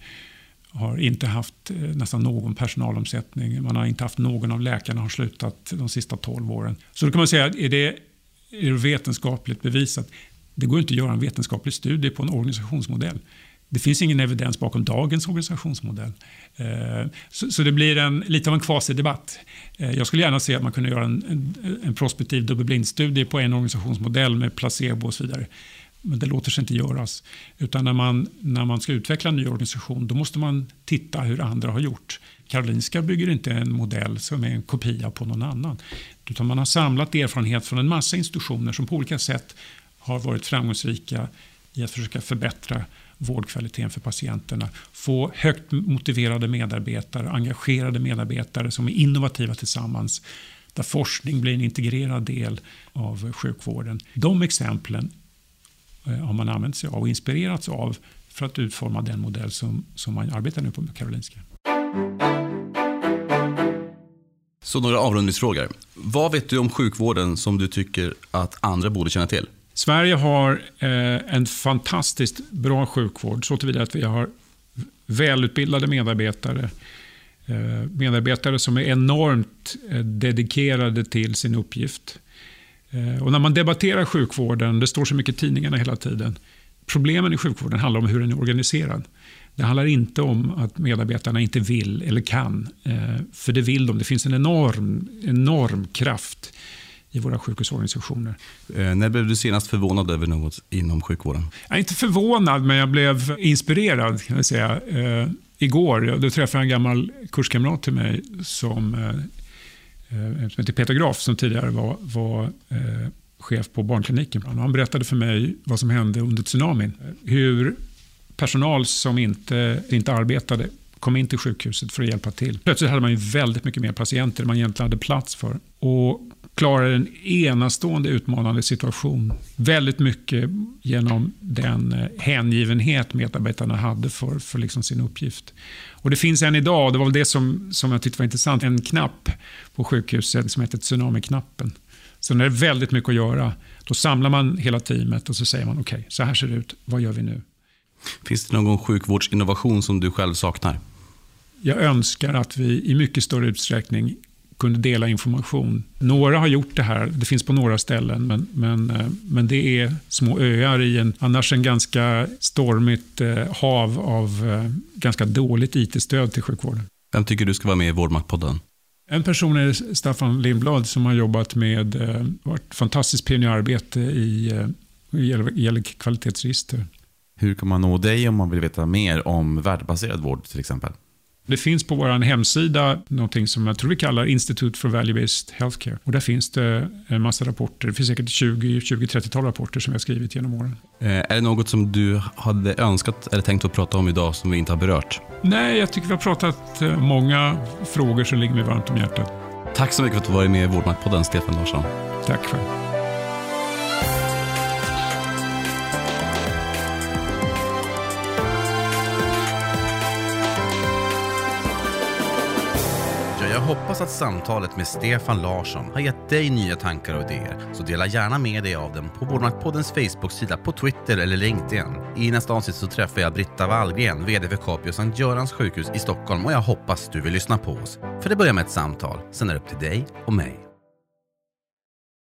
B: har inte haft eh, nästan någon personalomsättning. Man har inte haft någon av läkarna har slutat de sista 12 åren. Så då kan man säga, är det, är det vetenskapligt bevisat? Det går inte att göra en vetenskaplig studie på en organisationsmodell. Det finns ingen evidens bakom dagens organisationsmodell. Eh, så det blir en, lite av en kvasidebatt. Eh, jag skulle gärna se att man kunde göra en, en, en prospektiv dubbelblindstudie på en organisationsmodell med placebo och så vidare. Men det låter sig inte göras. Utan när man, när man ska utveckla en ny organisation då måste man titta hur andra har gjort. Karolinska bygger inte en modell som är en kopia på någon annan. Utan man har samlat erfarenhet från en massa institutioner som på olika sätt har varit framgångsrika i att försöka förbättra vårdkvaliteten för patienterna. Få högt motiverade medarbetare, engagerade medarbetare som är innovativa tillsammans. Där forskning blir en integrerad del av sjukvården. De exemplen har man använt sig av och inspirerats av för att utforma den modell som, som man arbetar nu på Karolinska.
A: Så några avrundningsfrågor. Vad vet du om sjukvården som du tycker att andra borde känna till?
B: Sverige har eh, en fantastiskt bra sjukvård så tillvida att vi har välutbildade medarbetare. Eh, medarbetare som är enormt eh, dedikerade till sin uppgift. Och när man debatterar sjukvården, det står så mycket i tidningarna hela tiden. Problemen i sjukvården handlar om hur den är organiserad. Det handlar inte om att medarbetarna inte vill eller kan. För det vill de. Det finns en enorm, enorm kraft i våra sjukhusorganisationer.
A: Eh, när blev du senast förvånad över något inom sjukvården?
B: Jag är inte förvånad, men jag blev inspirerad. kan jag säga. Eh, igår då träffade jag en gammal kurskamrat till mig som, eh, eh, Eh, som heter Peter Graf, som tidigare var, var eh, chef på barnkliniken. Han berättade för mig vad som hände under tsunamin. Hur personal som inte, inte arbetade kom in till sjukhuset för att hjälpa till. Plötsligt hade man ju väldigt mycket mer patienter än man egentligen hade plats för. Och klarade en enastående utmanande situation. Väldigt mycket genom den eh, hängivenhet medarbetarna hade för, för liksom sin uppgift. Och Det finns än idag, det var det som, som jag tyckte var intressant, en knapp på sjukhuset som heter Tsunami-knappen. Så när det är väldigt mycket att göra, då samlar man hela teamet och så säger man okej, okay, så här ser det ut, vad gör vi nu?
A: Finns det någon sjukvårdsinnovation som du själv saknar?
B: Jag önskar att vi i mycket större utsträckning kunde dela information. Några har gjort det här, det finns på några ställen, men, men, eh, men det är små öar i en annars en ganska stormigt eh, hav av eh, ganska dåligt IT-stöd till sjukvården.
A: Vem tycker du ska vara med i Vårdmaktpodden?
B: En person är Staffan Lindblad som har jobbat med varit fantastiskt pionjärarbete i, i gäller kvalitetsregister.
A: Hur kan man nå dig om man vill veta mer om värdebaserad vård till exempel?
B: Det finns på vår hemsida något som jag tror vi kallar Institute for Value-Based Healthcare. Och där finns det en massa rapporter. Det finns säkert 20-30-tal rapporter som vi har skrivit genom åren.
A: Eh, är det något som du hade önskat eller tänkt att prata om idag som vi inte har berört?
B: Nej, jag tycker vi har pratat eh, många frågor som ligger mig varmt om hjärtat.
A: Tack så mycket för att du varit med i Vårdmaktpodden, Stefan Larsson.
B: Tack själv.
A: Hoppas att samtalet med Stefan Larsson har gett dig nya tankar och idéer. Så dela gärna med dig av dem på Vårdmaktpoddens Facebook-sida, på Twitter eller LinkedIn. I nästa avsnitt så träffar jag Britta Wallgren, VD för Capio Sankt Görans sjukhus i Stockholm och jag hoppas du vill lyssna på oss. För det börjar med ett samtal, sen är det upp till dig och mig.